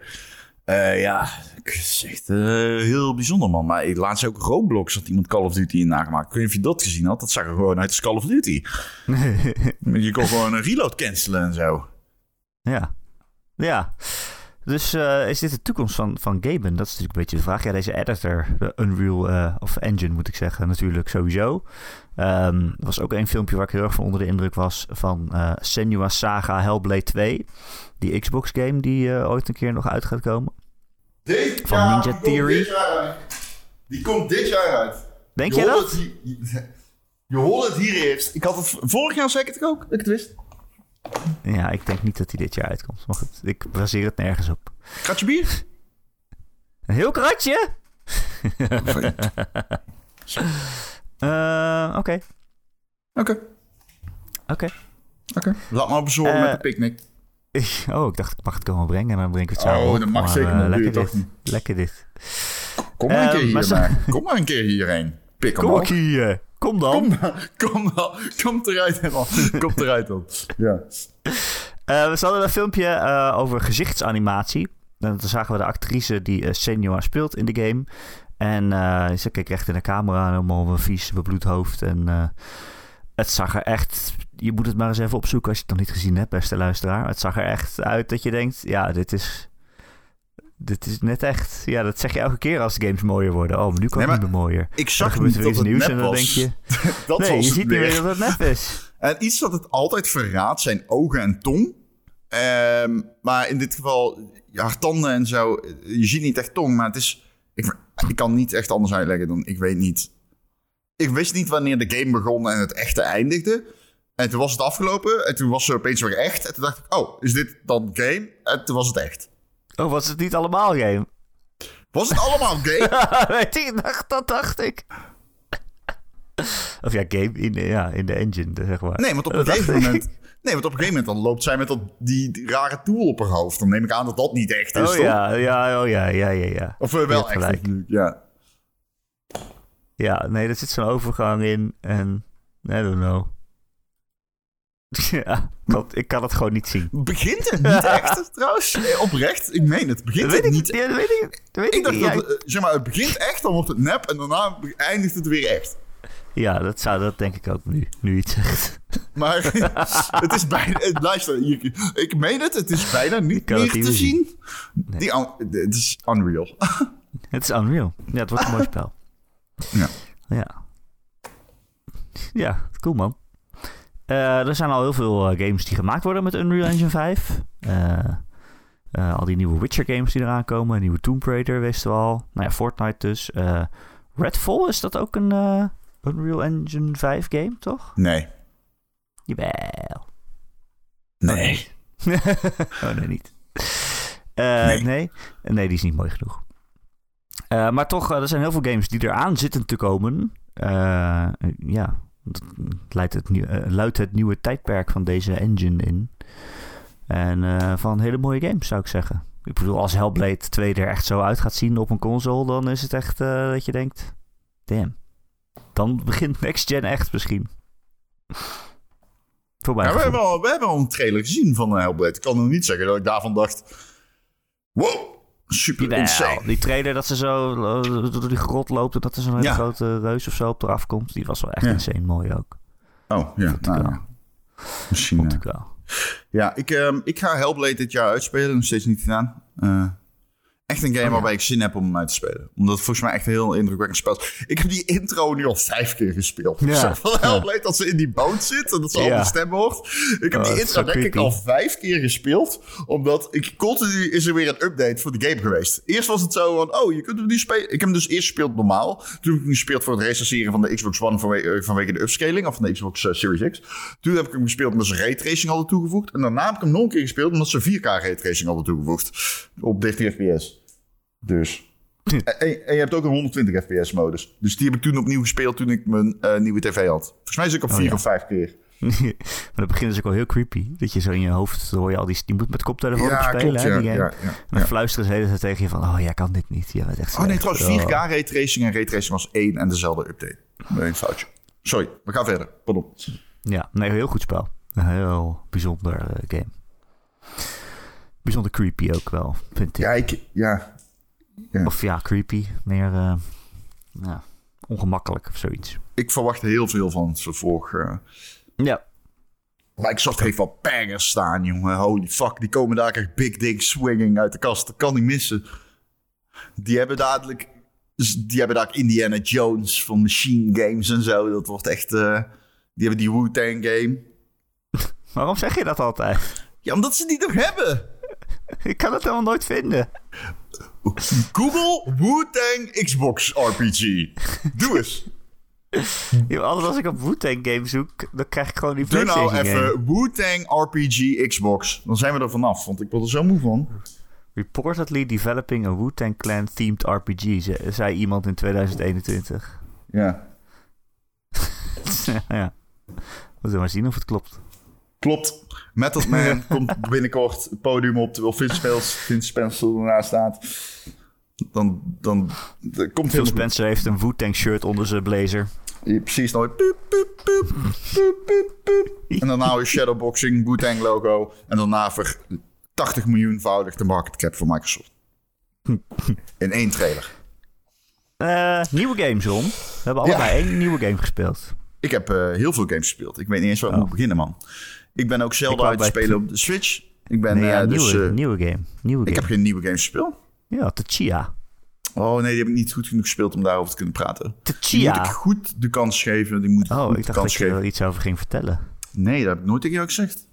Eh, ja, het is echt eh, heel bijzonder, man. Maar laatst ook Roblox had iemand Call of Duty in nagemaakt. Ik weet niet of je dat gezien had. Dat zag er gewoon uit als Call of Duty. (laughs) je kon gewoon een reload cancelen en zo. Ja. Ja. Dus eh, is dit de toekomst van, van gamen? Dat is natuurlijk een beetje de vraag. Ja, deze editor, de Unreal, eh, of Engine moet ik zeggen, natuurlijk sowieso. Ehm, er was ook een filmpje waar ik heel erg van onder de indruk was van eh Senua Saga Hellblade 2. Die Xbox game die ooit een keer nog uit gaat komen. Dit, Van Ninja die Theory. Die komt dit jaar uit. Denk je, dat? je hoort het hier eerst. Ik had het vorig jaar zeker ook, dat ik het wist. Ja, ik denk niet dat die dit jaar uitkomt. Maar goed, ik baseer het nergens op. Kratje bier? (laughs) Een heel kratje? (laughs) Eh, Oké, Oké, oké. oké. Laat maar bezorgen Eh, met de picknick. (laughs) Oh, ik dacht ik mag het komen brengen en dan drink ik het zo Oh, op. dat mag Maar, zeker eh, je lekker toch dit. Lekker dit. Kom maar een Eh, keer hier, maar. Kom maar een keer hierheen. Pik hem Kom op. hier. Kom dan. Kom, dan, kom, dan, kom eruit, man. Kom eruit dan. Ja. Eh, we hadden een filmpje eh, over gezichtsanimatie. En toen zagen we de actrice die uh, Senua speelt in de game. En ze keek recht in de camera helemaal een vies bebloed hoofd. En het zag er echt... Je moet het maar eens even opzoeken als je het nog niet gezien hebt, beste luisteraar. Het zag er echt uit dat je denkt... Ja, dit is... dit is net echt. Ja, dat zeg je elke keer als de games mooier worden. Oh, maar nu kan Nee, het niet meer mooier. Ik zag niet dat het nieuws en dan was. denk je... (laughs) dat nee, je ziet niet meer. dat het nep is. (laughs) En iets wat het altijd verraadt zijn ogen en tong. Ehm, maar in dit geval, ja, haar tanden en zo. Je ziet niet echt tong, maar het is... Ik, ik kan niet echt anders uitleggen dan ik weet niet. Ik wist niet wanneer de game begon en het echte eindigde. En toen was het afgelopen en toen was ze opeens weer echt. En toen dacht ik, oh, is dit dan game? En toen was het echt. Oh, was het niet allemaal game? Was het allemaal (laughs) game? Weet dacht, dat dacht ik. Of ja, game in, de- ja, in de engine, zeg maar. Nee, want op een gegeven moment... Nee, want op een gegeven moment dan loopt zij met dat, die, rare tool op haar hoofd. Dan neem ik aan dat dat niet echt is, Oh toch? ja, ja, oh ja, ja, ja, ja. Of eh, wel echt natuurlijk, ja. Ja, nee, er zit zo'n overgang in en... I don't know. (laughs) Ja, dat, ik kan het gewoon niet zien. Begint het niet echt, (laughs) trouwens? Oprecht, ik meen het. Begint weet het ik niet niet. Ja, dat weet ik, dat weet Ik ik dacht niet. dat, het, eh, zeg maar, het begint echt, dan wordt het nep en daarna eindigt het weer echt. Ja, dat zou dat denk ik ook nu, nu het zegt. Maar (laughs) het is bijna, eh, luister, hier, ik meen het, het is bijna niet kan meer het niet te zien. Die, het is unreal. Het is unreal. Ja, het wordt een mooi spel. Ja. Ja. Ja, cool man. Eh, er zijn al heel veel eh, games die gemaakt worden met Unreal Engine 5. Eh, al die nieuwe Witcher games die eraan komen. Een nieuwe Tomb Raider wisten we al. Nou ja, Fortnite dus. Redfall, is dat ook een Unreal Engine 5 game, toch? Nee. Jawel. Nee. (laughs) oh nee, niet. Eh, Nee. nee. nee. die is niet mooi genoeg. Maar toch, er zijn heel veel games die eraan zitten te komen. Ja, leidt het, eh, luidt het nieuwe tijdperk van deze engine in. En eh, van hele mooie games, zou ik zeggen. Ik bedoel, als Hellblade 2 er echt zo uit gaat zien op een console, dan is het echt eh, dat je denkt... Damn. Dan begint Next Gen echt misschien. Voor mij. Ja, we, hebben al, we hebben al een trailer gezien van uh, Hellblade. Ik kan nog niet zeggen dat ik daarvan dacht... Wow, super Jawel, insane. die trailer dat ze zo eh, door die grot loopt en dat er zo'n hele Ja. grote reus of zo op eraf komt. Die was wel echt Ja. insane mooi ook. Oh, ja. Nou, ja. Misschien... Vond eh, ik wel. Ja, ik, ehm, ik ga Hellblade dit jaar uitspelen. Nog steeds niet gedaan. Eh, echt een game Oh, ja. waarbij ik zin heb om hem uit te spelen. Omdat het volgens mij echt een heel indrukwekkend spel is. Ik heb die intro nu al vijf keer gespeeld. Ja. Van (laughs) Hellblade, dat ze in die boot zit en dat ze al die stem hoort. Ik heb Oh, die intro denk ik al vijf keer gespeeld. Omdat ik continu is er weer een update voor de game geweest. Eerst was het zo van, oh, je kunt hem nu spelen. Ik heb hem dus eerst gespeeld normaal. Toen heb ik hem gespeeld voor het recenseren van de Xbox One vanwege, eh, vanwege de upscaling. Of van de Xbox eh, Series X. Toen heb ik hem gespeeld omdat ze raytracing hadden toegevoegd. En daarna heb ik hem nog een keer gespeeld omdat ze 4K raytracing hadden toegevoegd. Op 30 fps. Dus. (laughs) En, je hebt ook een 120 fps modus. Dus die heb ik toen opnieuw gespeeld toen ik mijn eh, nieuwe tv had. Volgens mij zit ik op Oh, vier ja. of vijf keer. (laughs) maar dat begint dus ook wel heel creepy. Dat je zo in je hoofd hoor je al die... Je moet met koptelefoon op Ja, spelen, klopt. Ja, die game. ja, En ja, dan ja. fluisteren ze hele tijd tegen je van... Oh, jij kan dit niet. Ja, het echt Oh nee, trouwens, 4K raytracing en raytracing was één en dezelfde update. Nee, een foutje. Sorry, we gaan verder. Pardon. Ja, nee, heel goed spel. Een heel bijzonder eh, game. Bijzonder creepy ook wel, vind ik. Ja, ik... Ja. Of ja, creepy. Meer eh, ja, ongemakkelijk of zoiets. Ik verwacht heel veel van het vervolg. eh. Ja. Microsoft heeft wel bangers staan, jongen. Holy fuck, die komen daar echt big dick swinging uit de kast. Dat kan niet missen. Die hebben dadelijk... Die hebben daar Indiana Jones van Machine Games en zo. Dat wordt echt... eh, die hebben die Wu-Tang game. (laughs) Waarom zeg je dat altijd? Ja, omdat ze die nog hebben. (laughs) Ik kan het helemaal nooit vinden. Google Wu-Tang Xbox RPG. Doe eens. (laughs) Ja, altijd als ik op Wu-Tang game zoek, dan krijg ik gewoon die Doe nou PlayStation game. even Wu-Tang RPG Xbox. Dan zijn we er vanaf, want ik word er zo moe van. Reportedly developing a Wu-Tang Clan themed RPG, ze- zei iemand in 2021. Ja, (laughs) ja. We maar zien of het klopt. Klopt. Method Man (laughs) komt binnenkort het podium op terwijl Vince Spencer, Vince Spencer ernaast staat. Dan, dan, dan komt heel Spencer heeft een Wu-Tang shirt onder zijn blazer. Precies nooit. Poep, poep, poep, poep. En daarna weer shadowboxing, Wu-Tang logo. En daarna voor 80 miljoenvoudig de market cap van Microsoft. In één trailer. Eh, nieuwe games, Ron. We hebben allebei één nieuwe game gespeeld. Ik heb eh, heel veel games gespeeld. Ik weet niet eens waar ik Oh. moet beginnen, man. Ik ben ook Ik Zelda wou uit te spelen op de Switch. Ik ben Nee, ja, eh, dus... nieuwe, eh, nieuwe game. Nieuwe ik game. heb geen nieuwe games gespeeld. Ja, Tchia. Oh nee, die heb ik niet goed genoeg gespeeld om daarover te kunnen praten. Die moet ik goed de kans geven. Die moet ik Oh, ik dacht dat je er iets over ging vertellen. Nee, dat heb ik nooit tegen jou gezegd.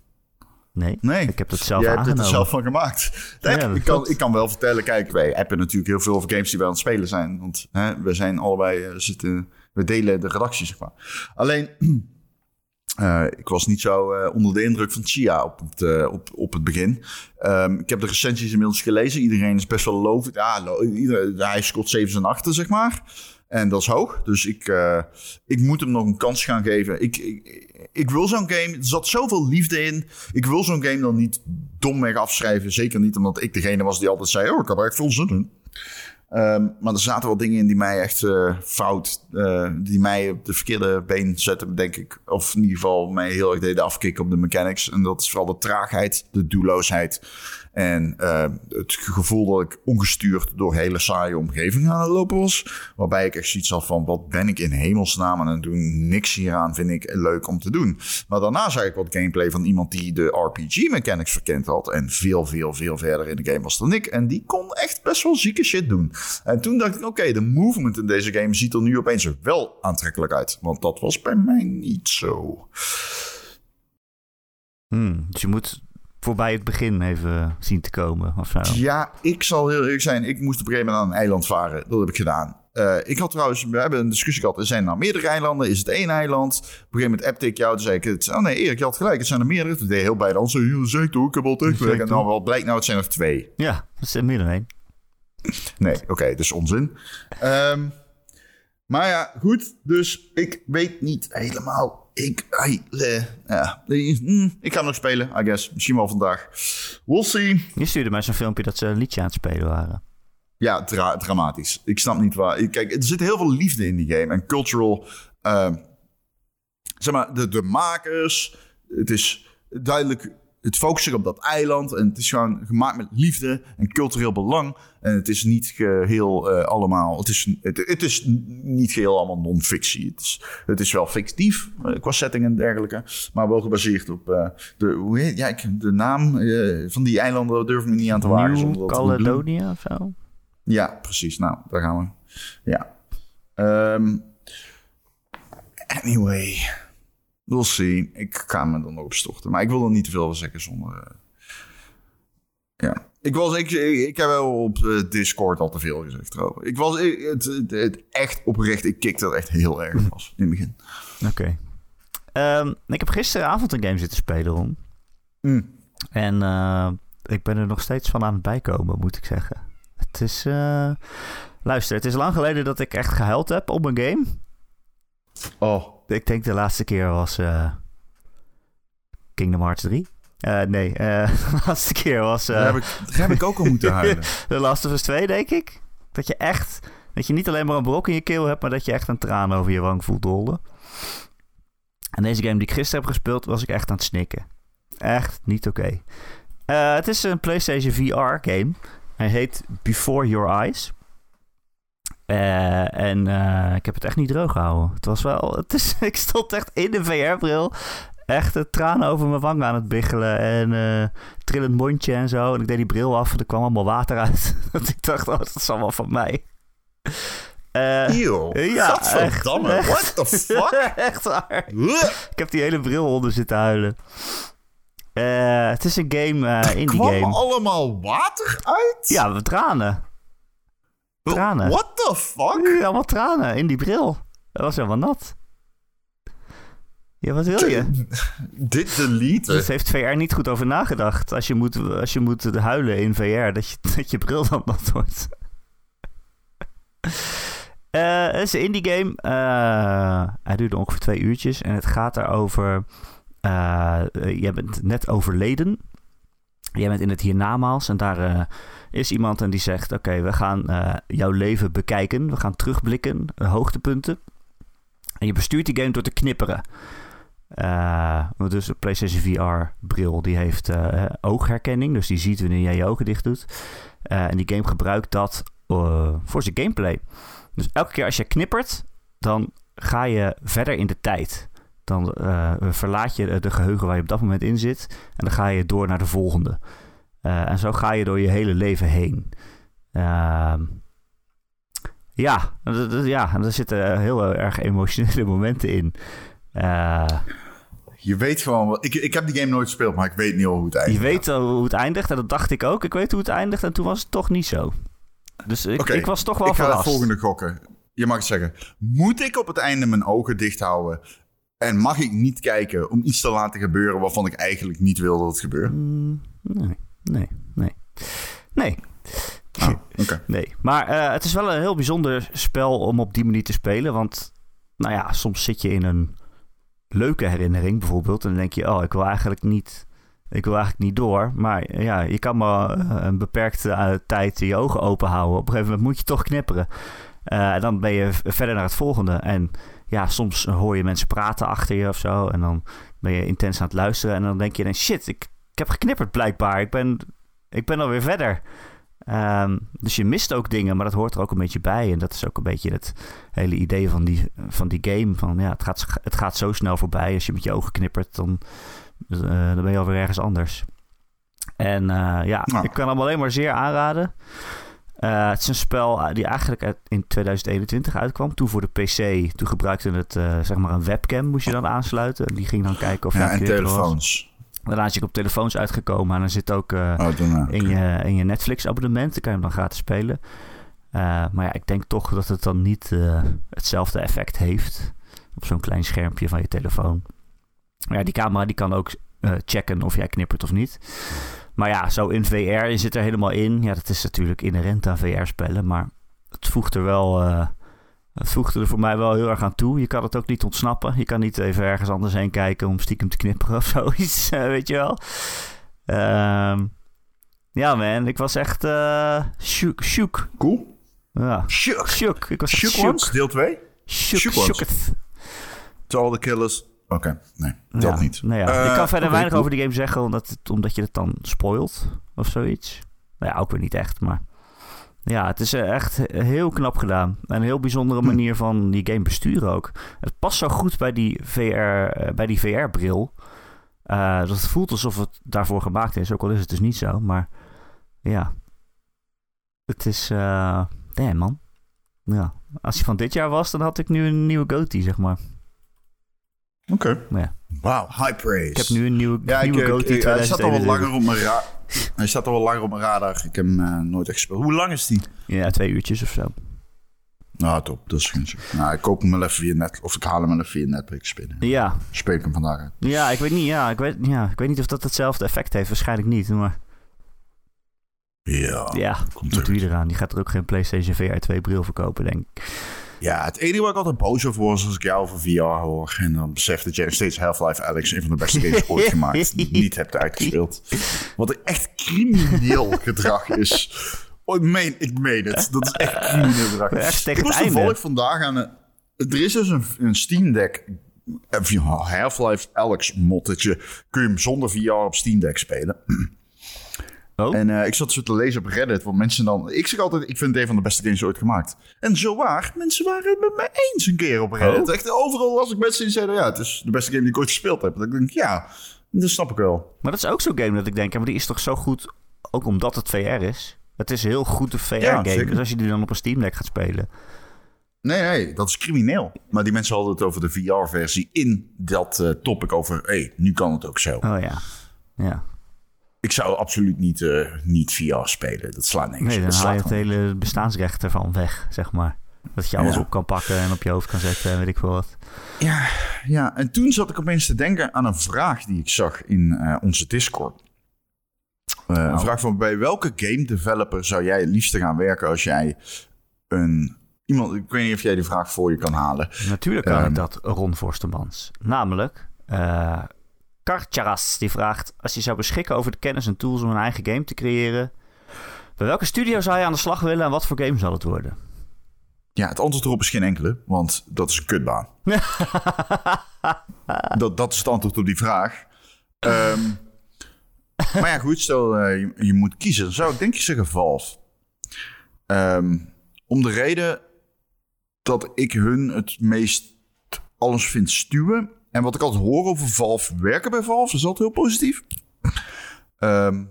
Nee, Nee. ik heb dat zelf Jij hebt het aangenomen. er zelf van gemaakt. Ja, ik, kan, ik kan wel vertellen, kijk, wij hebben natuurlijk heel veel over games die we aan het spelen zijn. Want hè, we zijn allebei eh, zitten, we delen de redactie, zeg maar. Alleen, (clears throat) eh, ik was niet zo eh, onder de indruk van Chia op het, eh, op, op het begin. Ehm, ik heb de recensies inmiddels gelezen. Iedereen is best wel lovend. Ja, lo- hij scoort 7 en 8, zeg maar. En dat is hoog. Dus ik, ik moet hem nog een kans gaan geven. Ik, ik, ik wil zo'n game. Er zat zoveel liefde in. Ik wil zo'n game dan niet domweg afschrijven. Zeker niet omdat ik degene was die altijd zei: Oh, ik heb er echt veel zin in. Ehm, maar er zaten wel dingen in die mij echt eh, fout, eh, die mij op de verkeerde been zetten, denk ik. Of in ieder geval mij heel erg deden afkicken op de mechanics. En dat is vooral de traagheid, de doelloosheid. En eh, het gevoel dat ik ongestuurd door hele saaie omgevingen aan het lopen was. Waarbij ik echt zoiets had van, wat ben ik in hemelsnaam aan het doen? Niks hieraan vind ik leuk om te doen. Maar daarna zag ik wat gameplay van iemand die de RPG-mechanics verkend had. En veel, veel, veel verder in de game was dan ik. En die kon echt best wel zieke shit doen. En toen dacht ik, oké, de movement in deze game ziet er nu opeens wel aantrekkelijk uit. Want dat was bij mij niet zo. Hmm, dus je moet voorbij het begin even zien te komen of zo. Ja, ik zal heel eerlijk zijn. Ik moest op een gegeven moment naar een eiland varen. Dat heb ik gedaan. Eh, ik had trouwens, we hebben een discussie gehad. Er zijn nou meerdere eilanden. Is het één eiland? Op een gegeven moment appte ik jou. Toen zei ik, het, oh nee, Erik, je had gelijk. Het zijn er meerdere. Toen deed heel bij de zei, "Ja, zeg ik toch, ik heb altijd gelijk. En dan wel blijkt nou, het zijn er twee. Ja, dat is meer dan één. (laughs) Nee, oké, dus onzin. Ehm, maar ja, goed. Dus ik weet niet helemaal. Ik, ai, eh, ja, mm, ik ga hem nog spelen, I guess. Misschien wel vandaag. We'll see. Je stuurde mij zo'n filmpje dat ze een liedje aan het spelen waren. Ja, dra- dramatisch. Ik snap niet waar. Kijk, er zit heel veel liefde in die game. En cultural. ehm, zeg maar, de, de makers. Het is duidelijk. Het focust zich op dat eiland. En het is gewoon gemaakt met liefde en cultureel belang. En het is niet geheel eh, allemaal. Het is, het, het is niet geheel allemaal non-fictie. Het is, het is wel fictief eh, qua setting en dergelijke. Maar wel gebaseerd op eh, de, hoe heet, ja, ik, de naam van die eilanden durf ik me niet aan te wagen. doen. Caledonia of zo? Ja, precies. Nou, daar gaan we. Ja. Ehm, anyway. We'll see. Ik ga me nog op storten. Maar ik wil er niet te veel van zeggen zonder... eh, ja. Ik, was, ik, ik, heb wel op eh, Discord al te veel gezegd erover. Ik was ik- het, het, het echt oprecht... Ik kikte er echt heel erg was in het begin. Oké. Ehm, ik heb gisteravond een game zitten spelen, Ron. Mm. En eh, ik ben er nog steeds van aan het bijkomen, moet ik zeggen. Het is... Luister, het is lang geleden dat ik echt gehuild heb op een game. Oh. Ik denk de laatste keer was eh, Kingdom Hearts 3. Eh, nee, eh, (laughs) de laatste keer was Daar, heb ik, daar heb ik ook al (laughs) moeten huilen. The Last of Us 2, denk ik. Dat je echt, dat je niet alleen maar een brok in je keel hebt, maar dat je echt een traan over je wang voelt rollen. En deze game die ik gisteren heb gespeeld, was ik echt aan het snikken. Echt niet oké. Het is een PlayStation VR game. Hij heet Before Your Eyes. Eh, en eh, ik heb het echt niet droog gehouden. Het was wel. (laughs) Het is, ik stond echt in de VR-bril. Echt de tranen over mijn wang aan het biggelen. En eh trillend mondje en zo. En ik deed die bril af en er kwam allemaal water uit. (laughs) dat ik dacht, oh, dat is allemaal van mij. Eh, Eeuw. ja, echt, What the fuck? (laughs) echt waar. Ik heb die hele bril onder zitten huilen. Eh, het is een game, indie Kwam game. allemaal water uit? Ja, we tranen. Tranen. What the fuck? Allemaal tranen in die bril. Dat was helemaal nat. Ja, wat wil je? (laughs) Dit delete. Dus heeft VR niet goed over nagedacht. Als je moet, als je moet huilen in VR, dat je, (laughs) dat je bril dan nat wordt. (laughs) Eh, het is een indie game. Eh, hij duurde ongeveer twee uurtjes. En het gaat erover... eh jij bent net overleden. Jij bent in het hiernamaals. En daar is iemand en die zegt... Oké, we gaan eh, jouw leven bekijken. We gaan terugblikken. eh, hoogtepunten. En je bestuurt die game door te knipperen. Eh, dus een PlayStation VR-bril die heeft oogherkenning. Dus die ziet wanneer jij je ogen dicht doet. En die game gebruikt dat voor zijn gameplay. Dus elke keer als je knippert, dan ga je verder in de tijd. Dan verlaat je de geheugen waar je op dat moment in zit. En dan ga je door naar de volgende. Eh, en zo ga je door je hele leven heen. Ehm, ja, ja, en er zitten heel erg emotionele (laughs) momenten in. Eh, Je weet gewoon... wat- Ik, ik heb die game nooit gespeeld, maar ik weet niet al hoe het je eindigt. weet al hoe het eindigt en dat dacht ik ook. Ik weet hoe het eindigt en toen was het toch niet zo. Dus ik, ik was toch wel ik ga het verrast. volgende gokken. Je mag het zeggen. Moet ik op het einde mijn ogen dicht houden? En mag ik niet kijken om iets te laten gebeuren waarvan ik eigenlijk niet wil dat het gebeurt? Mm, nee, nee, nee. Nee, Ah, Oké. nee. Maar eh, het is wel een heel bijzonder spel om op die manier te spelen. Want, nou ja, soms zit je in een leuke herinnering bijvoorbeeld. En dan denk je, oh, ik wil eigenlijk niet, ik wil eigenlijk niet door. Maar eh, ja, je kan maar eh, een beperkte tijd je ogen open houden. Op een gegeven moment moet je toch knipperen. En dan ben je verder naar het volgende. En ja, soms hoor je mensen praten achter je of zo. En dan ben je intens aan het luisteren. En dan denk je, shit, ik, ik heb geknipperd blijkbaar. Ik ben, ik ben alweer verder. Ehm, dus je mist ook dingen, maar dat hoort er ook een beetje bij. En dat is ook een beetje het hele idee van die, van die game. Van, ja, het, gaat, het gaat zo snel voorbij. Als je met je ogen knippert, dan, eh, dan ben je alweer ergens anders. En eh, ja, Nou. ik kan hem alleen maar zeer aanraden. Eh, het is een spel die eigenlijk uit- in 2021 uitkwam. Toen voor de PC. Toen gebruikte het zeg maar een webcam moest je dan aansluiten. En die ging dan kijken of je Ja, en telefoons. Daarna is ik op telefoons uitgekomen. En er zit ook eh, Oh, in, je, in je Netflix-abonnement. Dan kan je hem dan gratis spelen. Eh, maar ja, ik denk toch dat het dan niet eh, hetzelfde effect heeft. Op zo'n klein schermpje van je telefoon. Maar ja, die camera die kan ook checken of jij knippert of niet. Maar ja, zo in VR, je zit er helemaal in. Ja, dat is natuurlijk inherent aan VR-spellen. Maar het voegt er wel... eh, het voegde er voor mij wel heel erg aan toe. Je kan het ook niet ontsnappen. Je kan niet even ergens anders heen kijken om stiekem te knipperen of (laughs) zoiets. eh, weet je wel. Ehm, ja, man. Ik was echt eh shook. shook. Cool. Ja. Shook. Shook. Ik was Shook shook. Ones, deel 2. Shook. Shook. To all the killers. Oké, nee, dat ja. niet. Nou ja, Eh, ik kan verder weinig cool. over die game zeggen, omdat, het, omdat je het dan spoilt of zoiets. Nou ja, ook weer niet echt, maar... Ja, het is eh, echt heel knap gedaan. En een heel bijzondere Hm. manier van die game besturen ook. Het past zo goed bij die VR, eh, bij die VR-bril. eh, dat het voelt alsof het daarvoor gemaakt is. Ook al is het dus niet zo, maar... Ja. Het is... eh damn, man. Ja. Als hij van dit jaar was, dan had ik nu een nieuwe goatee, zeg maar. Oké. Ja, Wauw, high praise. ik heb nu een nieuwe, Ja, ik, nieuwe ik, goatee ik- hij staat al wel 2021. langer op mijn radar. Hij staat al wel langer op mijn radar. Ik heb hem eh, nooit echt gespeeld. Hoe lang is die? Ja, twee uurtjes of zo. Nou, top. Dat is. Nou, ik koop hem wel even via net, of ik haal hem wel even via Netflix binnen. Ja, Speel ik hem vandaag uit. ja, ik weet niet, ja, ik weet, ja, ik weet niet of dat hetzelfde effect heeft. Waarschijnlijk niet, maar Ja. ja, komt er. u eraan. Die gaat er ook geen PlayStation VR 2 bril verkopen, denk ik. Ja, het enige waar ik altijd boos over was als ik jou over VR hoor. En dan besef dat jij nog steeds Half-Life Alex, een van de beste games ooit (laughs) gemaakt, niet hebt uitgespeeld. Wat echt crimineel (laughs) gedrag is. Oh, ik meen, ik meen het. Dat is echt crimineel gedrag. Echt ik was toevallig vandaag aan een... Er is dus een, een Steam Deck eh, Half-Life Alex mod. Dat je, kun je hem zonder VR op Steam Deck spelen. Oh, En eh, ik zat zo te lezen op Reddit, wat mensen dan... Ik zeg altijd, ik vind het een van de beste games ooit gemaakt. En zo waar, mensen waren het met mij eens een keer op Reddit. Oh. Echt overal als ik mensen die zeiden, ja, het is de beste game die ik ooit gespeeld heb. Dan denk ik, ja, dat snap ik wel. maar dat is ook zo'n game dat ik denk, ja, maar die is toch zo goed, ook omdat het VR is. Het is een heel goede VR-game. zeker. dus als je die dan op een Steam Deck gaat spelen. Nee, nee, dat is crimineel. Maar die mensen hadden het over de VR-versie in dat eh, topic over, hé, hey, nu kan het ook zo. Oh ja, ja. Ik zou absoluut niet, eh, niet VR spelen. Dat slaat niks. Nee, dan haal je het hele bestaansrecht ervan weg, zeg maar. Dat je alles Ja. op kan pakken en op je hoofd kan zetten en weet ik veel wat. Ja, ja, en toen zat ik opeens te denken aan een vraag die ik zag in eh, onze Discord. Eh, Een vraag van bij welke game developer zou jij het liefste gaan werken als jij een iemand, ik weet niet of jij die vraag voor je kan halen. Natuurlijk kan Ehm. ik dat, Ron Forstemans. Namelijk, Karcharas die vraagt... als je zou beschikken over de kennis en tools om een eigen game te creëren... bij welke studio zou je aan de slag willen en wat voor game zal het worden? Ja, het antwoord erop is geen enkele, want dat is een kutbaan. (laughs) dat, dat is het antwoord op die vraag. Ehm, maar ja, goed, stel eh, je, je moet kiezen. Dan zou ik denk ik zeggen Valve. Ehm, om de reden dat ik hun het meest alles vind stuwen. En wat ik altijd hoor over Valve, werken bij Valve, is altijd heel positief. Ehm,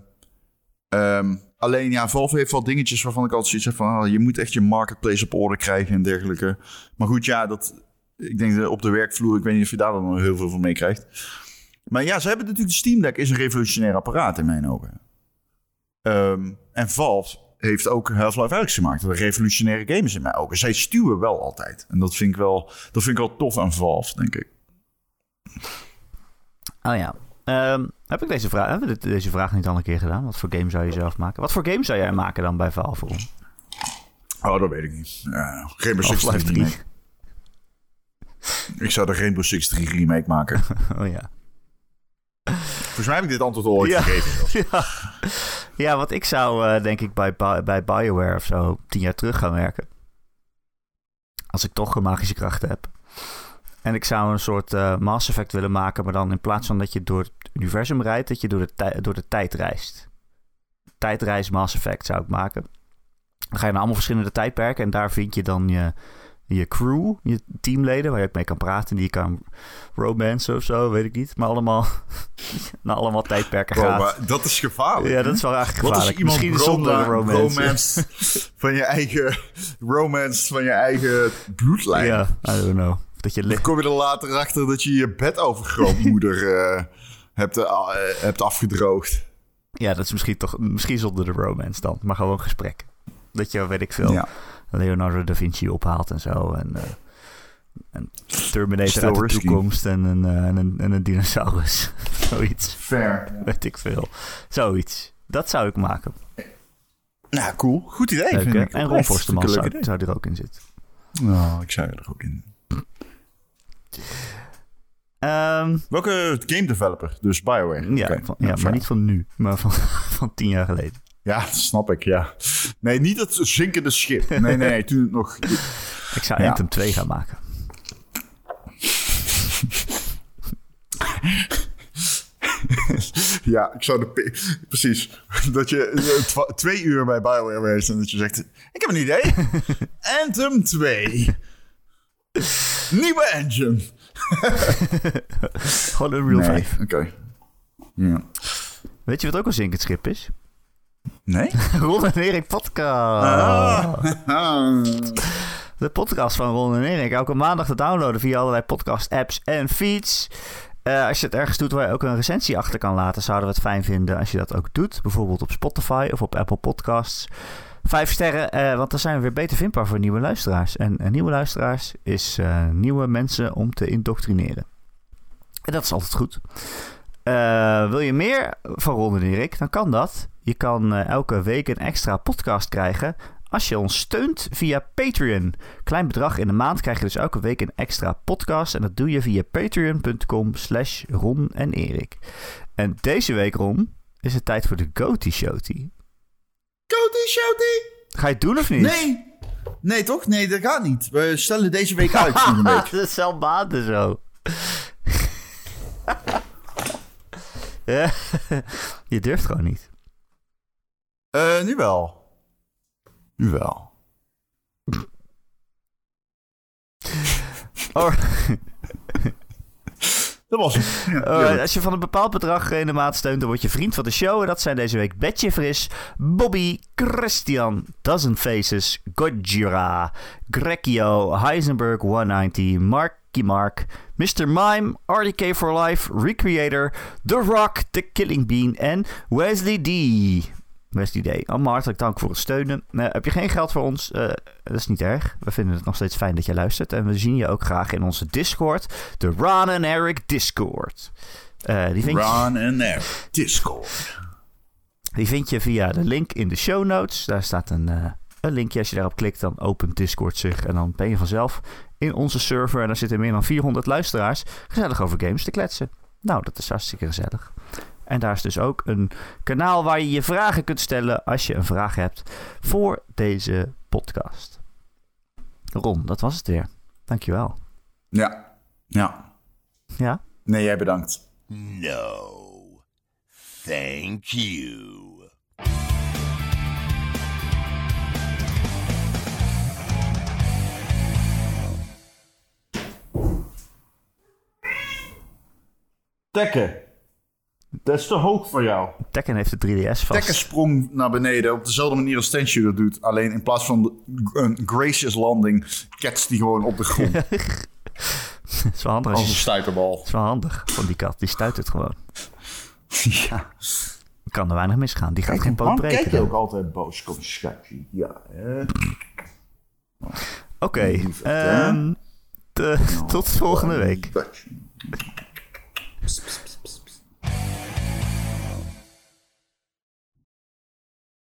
Ehm, alleen ja, Valve heeft wel dingetjes waarvan ik altijd zoiets heb van... oh, je moet echt je marketplace op orde krijgen en dergelijke. Maar goed, ja, dat, ik denk dat op de werkvloer... ik weet niet of je daar dan heel veel van meekrijgt. Maar ja, ze hebben natuurlijk... De Steam Deck is een revolutionair apparaat in mijn ogen. Ehm, en Valve heeft ook Half-Life Alyx gemaakt. Een revolutionaire game is in mijn ogen. Zij stuwen wel altijd. En dat vind ik wel, dat vind ik wel tof aan Valve, denk ik. Oh ja. Ehm, heb ik deze vraag, hebben we dit- deze vraag niet al een keer gedaan? Wat voor game zou je zelf maken? Wat voor game zou jij maken dan bij Valve? Oh, dat weet ik niet. Ja, Rainbow Six Half-Life 3 remake. Ik zou de Rainbow Six 3 remake maken. (laughs) Oh ja. Volgens mij heb ik dit antwoord al ooit Ja. gegeven. (laughs) ja. Ja, want ik zou eh, denk ik bij, Bi- bij BioWare of zo tien jaar terug gaan werken. Als ik toch een magische krachten heb. En ik zou een soort eh, Mass Effect willen maken, maar dan in plaats van dat je door het universum rijdt, dat je door de, door de tijd reist. Tijdreis Mass Effect zou ik maken. Dan ga je naar allemaal verschillende tijdperken en daar vind je dan je, je crew, je teamleden, waar je ook mee kan praten, die je kan romancen of zo, weet ik niet. Maar allemaal (laughs) naar allemaal tijdperken Bro, gaat. maar dat is gevaarlijk. Ja, dat is wel eigenlijk Wat gevaarlijk. als iemand Misschien zonder roma- romance. romance (laughs) van je eigen romance van je eigen bloedlijn. Ja, I don't know. Dat je Dan kom je er later achter dat je je bed overgrootmoeder (laughs) eh hebt, eh, hebt afgedroogd. Ja, dat is misschien toch misschien zonder de romance dan, maar gewoon gesprek. Dat je, weet ik veel, Ja. Leonardo da Vinci ophaalt en zo. En, eh, en Terminator Still uit de risky. toekomst en een, eh, en een, en een dinosaurus. (laughs) Zoiets, Fair. weet ik veel. Zoiets. Dat zou ik maken. Nou, cool. Goed idee, Leuk, vind ik. En Ron. Forsterman zou, zou er ook in zitten. Nou, ik zou er ook in. Ehm, Welke game developer? Dus BioWare. ja, van- ja, maar niet van nu, maar van, (laughs) van tien jaar geleden. Ja, dat snap ik, ja. Nee, niet het zinkende schip. Nee, nee, nee. Toen het nog... Ik zou. Anthem 2 gaan maken. Ja, ik zou de... Precies. Dat je twee uur bij BioWare wees en dat je zegt... Ik heb een idee. (laughs) Anthem 2. Nieuwe engine. (laughs) Gewoon een Real 5. Oké. Ja. Weet je wat ook een zinkend schip is? Nee? (laughs) Ron en Erik podcast. Ah. De podcast van Ron en Erik. Elke maandag te downloaden via allerlei podcast apps en feeds. Eh, als je het ergens doet waar je ook een recensie achter kan laten, zouden we het fijn vinden als je dat ook doet. Bijvoorbeeld op Spotify of op Apple Podcasts. Vijf sterren, eh, want dan zijn we weer beter vindbaar voor nieuwe luisteraars. En eh, nieuwe luisteraars is eh, nieuwe mensen om te indoctrineren. En dat is altijd goed. Wil je meer van Ron en Erik, dan kan dat. Je kan elke week een extra podcast krijgen als je ons steunt via Patreon. Klein bedrag in de maand krijg je dus elke week een extra podcast. En dat doe je via patreon.com slash Ron en Erik. En deze week, Ron, is het tijd voor de Goaty Showty. Coty Shouty. Ga je het doen of niet? Nee. Nee, toch? Nee, dat gaat niet. We stellen deze week uit. (laughs) dat is maanden zo. Ja, (laughs) je durft gewoon niet. Eh, nu wel. Nu wel. Oh, Dat was het. (laughs) Ja, Eh, als je van een bepaald bedrag in de maand steunt, dan word je vriend van de show. En dat zijn deze week Betje Fris, Bobby, Christian, Dozen Faces, Gojira, Grekio, Heisenberg 190, Marky Mark, Mr. Mime, RDK for Life, Recreator, The Rock, The Killing Bean en Wesley D. Wesley D. Allemaal hartelijk dank voor het steunen. Eh, heb je geen geld voor ons? Eh, dat is niet erg. We vinden het nog steeds fijn dat je luistert. En we zien je ook graag in onze Discord. De Ron en Eric Discord. Eh, die, vind je, Ron en Eric. Discord. die vind je via de link in de show notes. Daar staat een, een linkje. Als je daarop klikt, dan opent Discord zich. En dan ben je vanzelf in onze server. En daar zitten meer dan 400 luisteraars. Gezellig over games te kletsen. Nou, dat is hartstikke gezellig. En daar is dus ook een kanaal waar je je vragen kunt stellen als je een vraag hebt voor deze podcast. Ron, dat was het weer. Dankjewel. Ja. Ja. Ja? Nee, jij bedankt. No. Thank you. Tekken. Dat is te hoog voor jou. Tekken heeft de 3DS vast. Tekken sprong naar beneden op dezelfde manier als Tenshu dat doet. Alleen in plaats van een gracious landing, ketst die gewoon op de grond. (laughs) Dat is wel handig. als een je- stuiterbal. Dat is wel handig van die kat. Die stuit het gewoon. (laughs) ja. Kan er weinig misgaan. Die gaat Kijk, geen poot waarom kijk je breken. ook altijd boos, kom schatje? Ja, hè? Oké. Lieverd, hè? ehm, de- (laughs) tot volgende week. Schatje.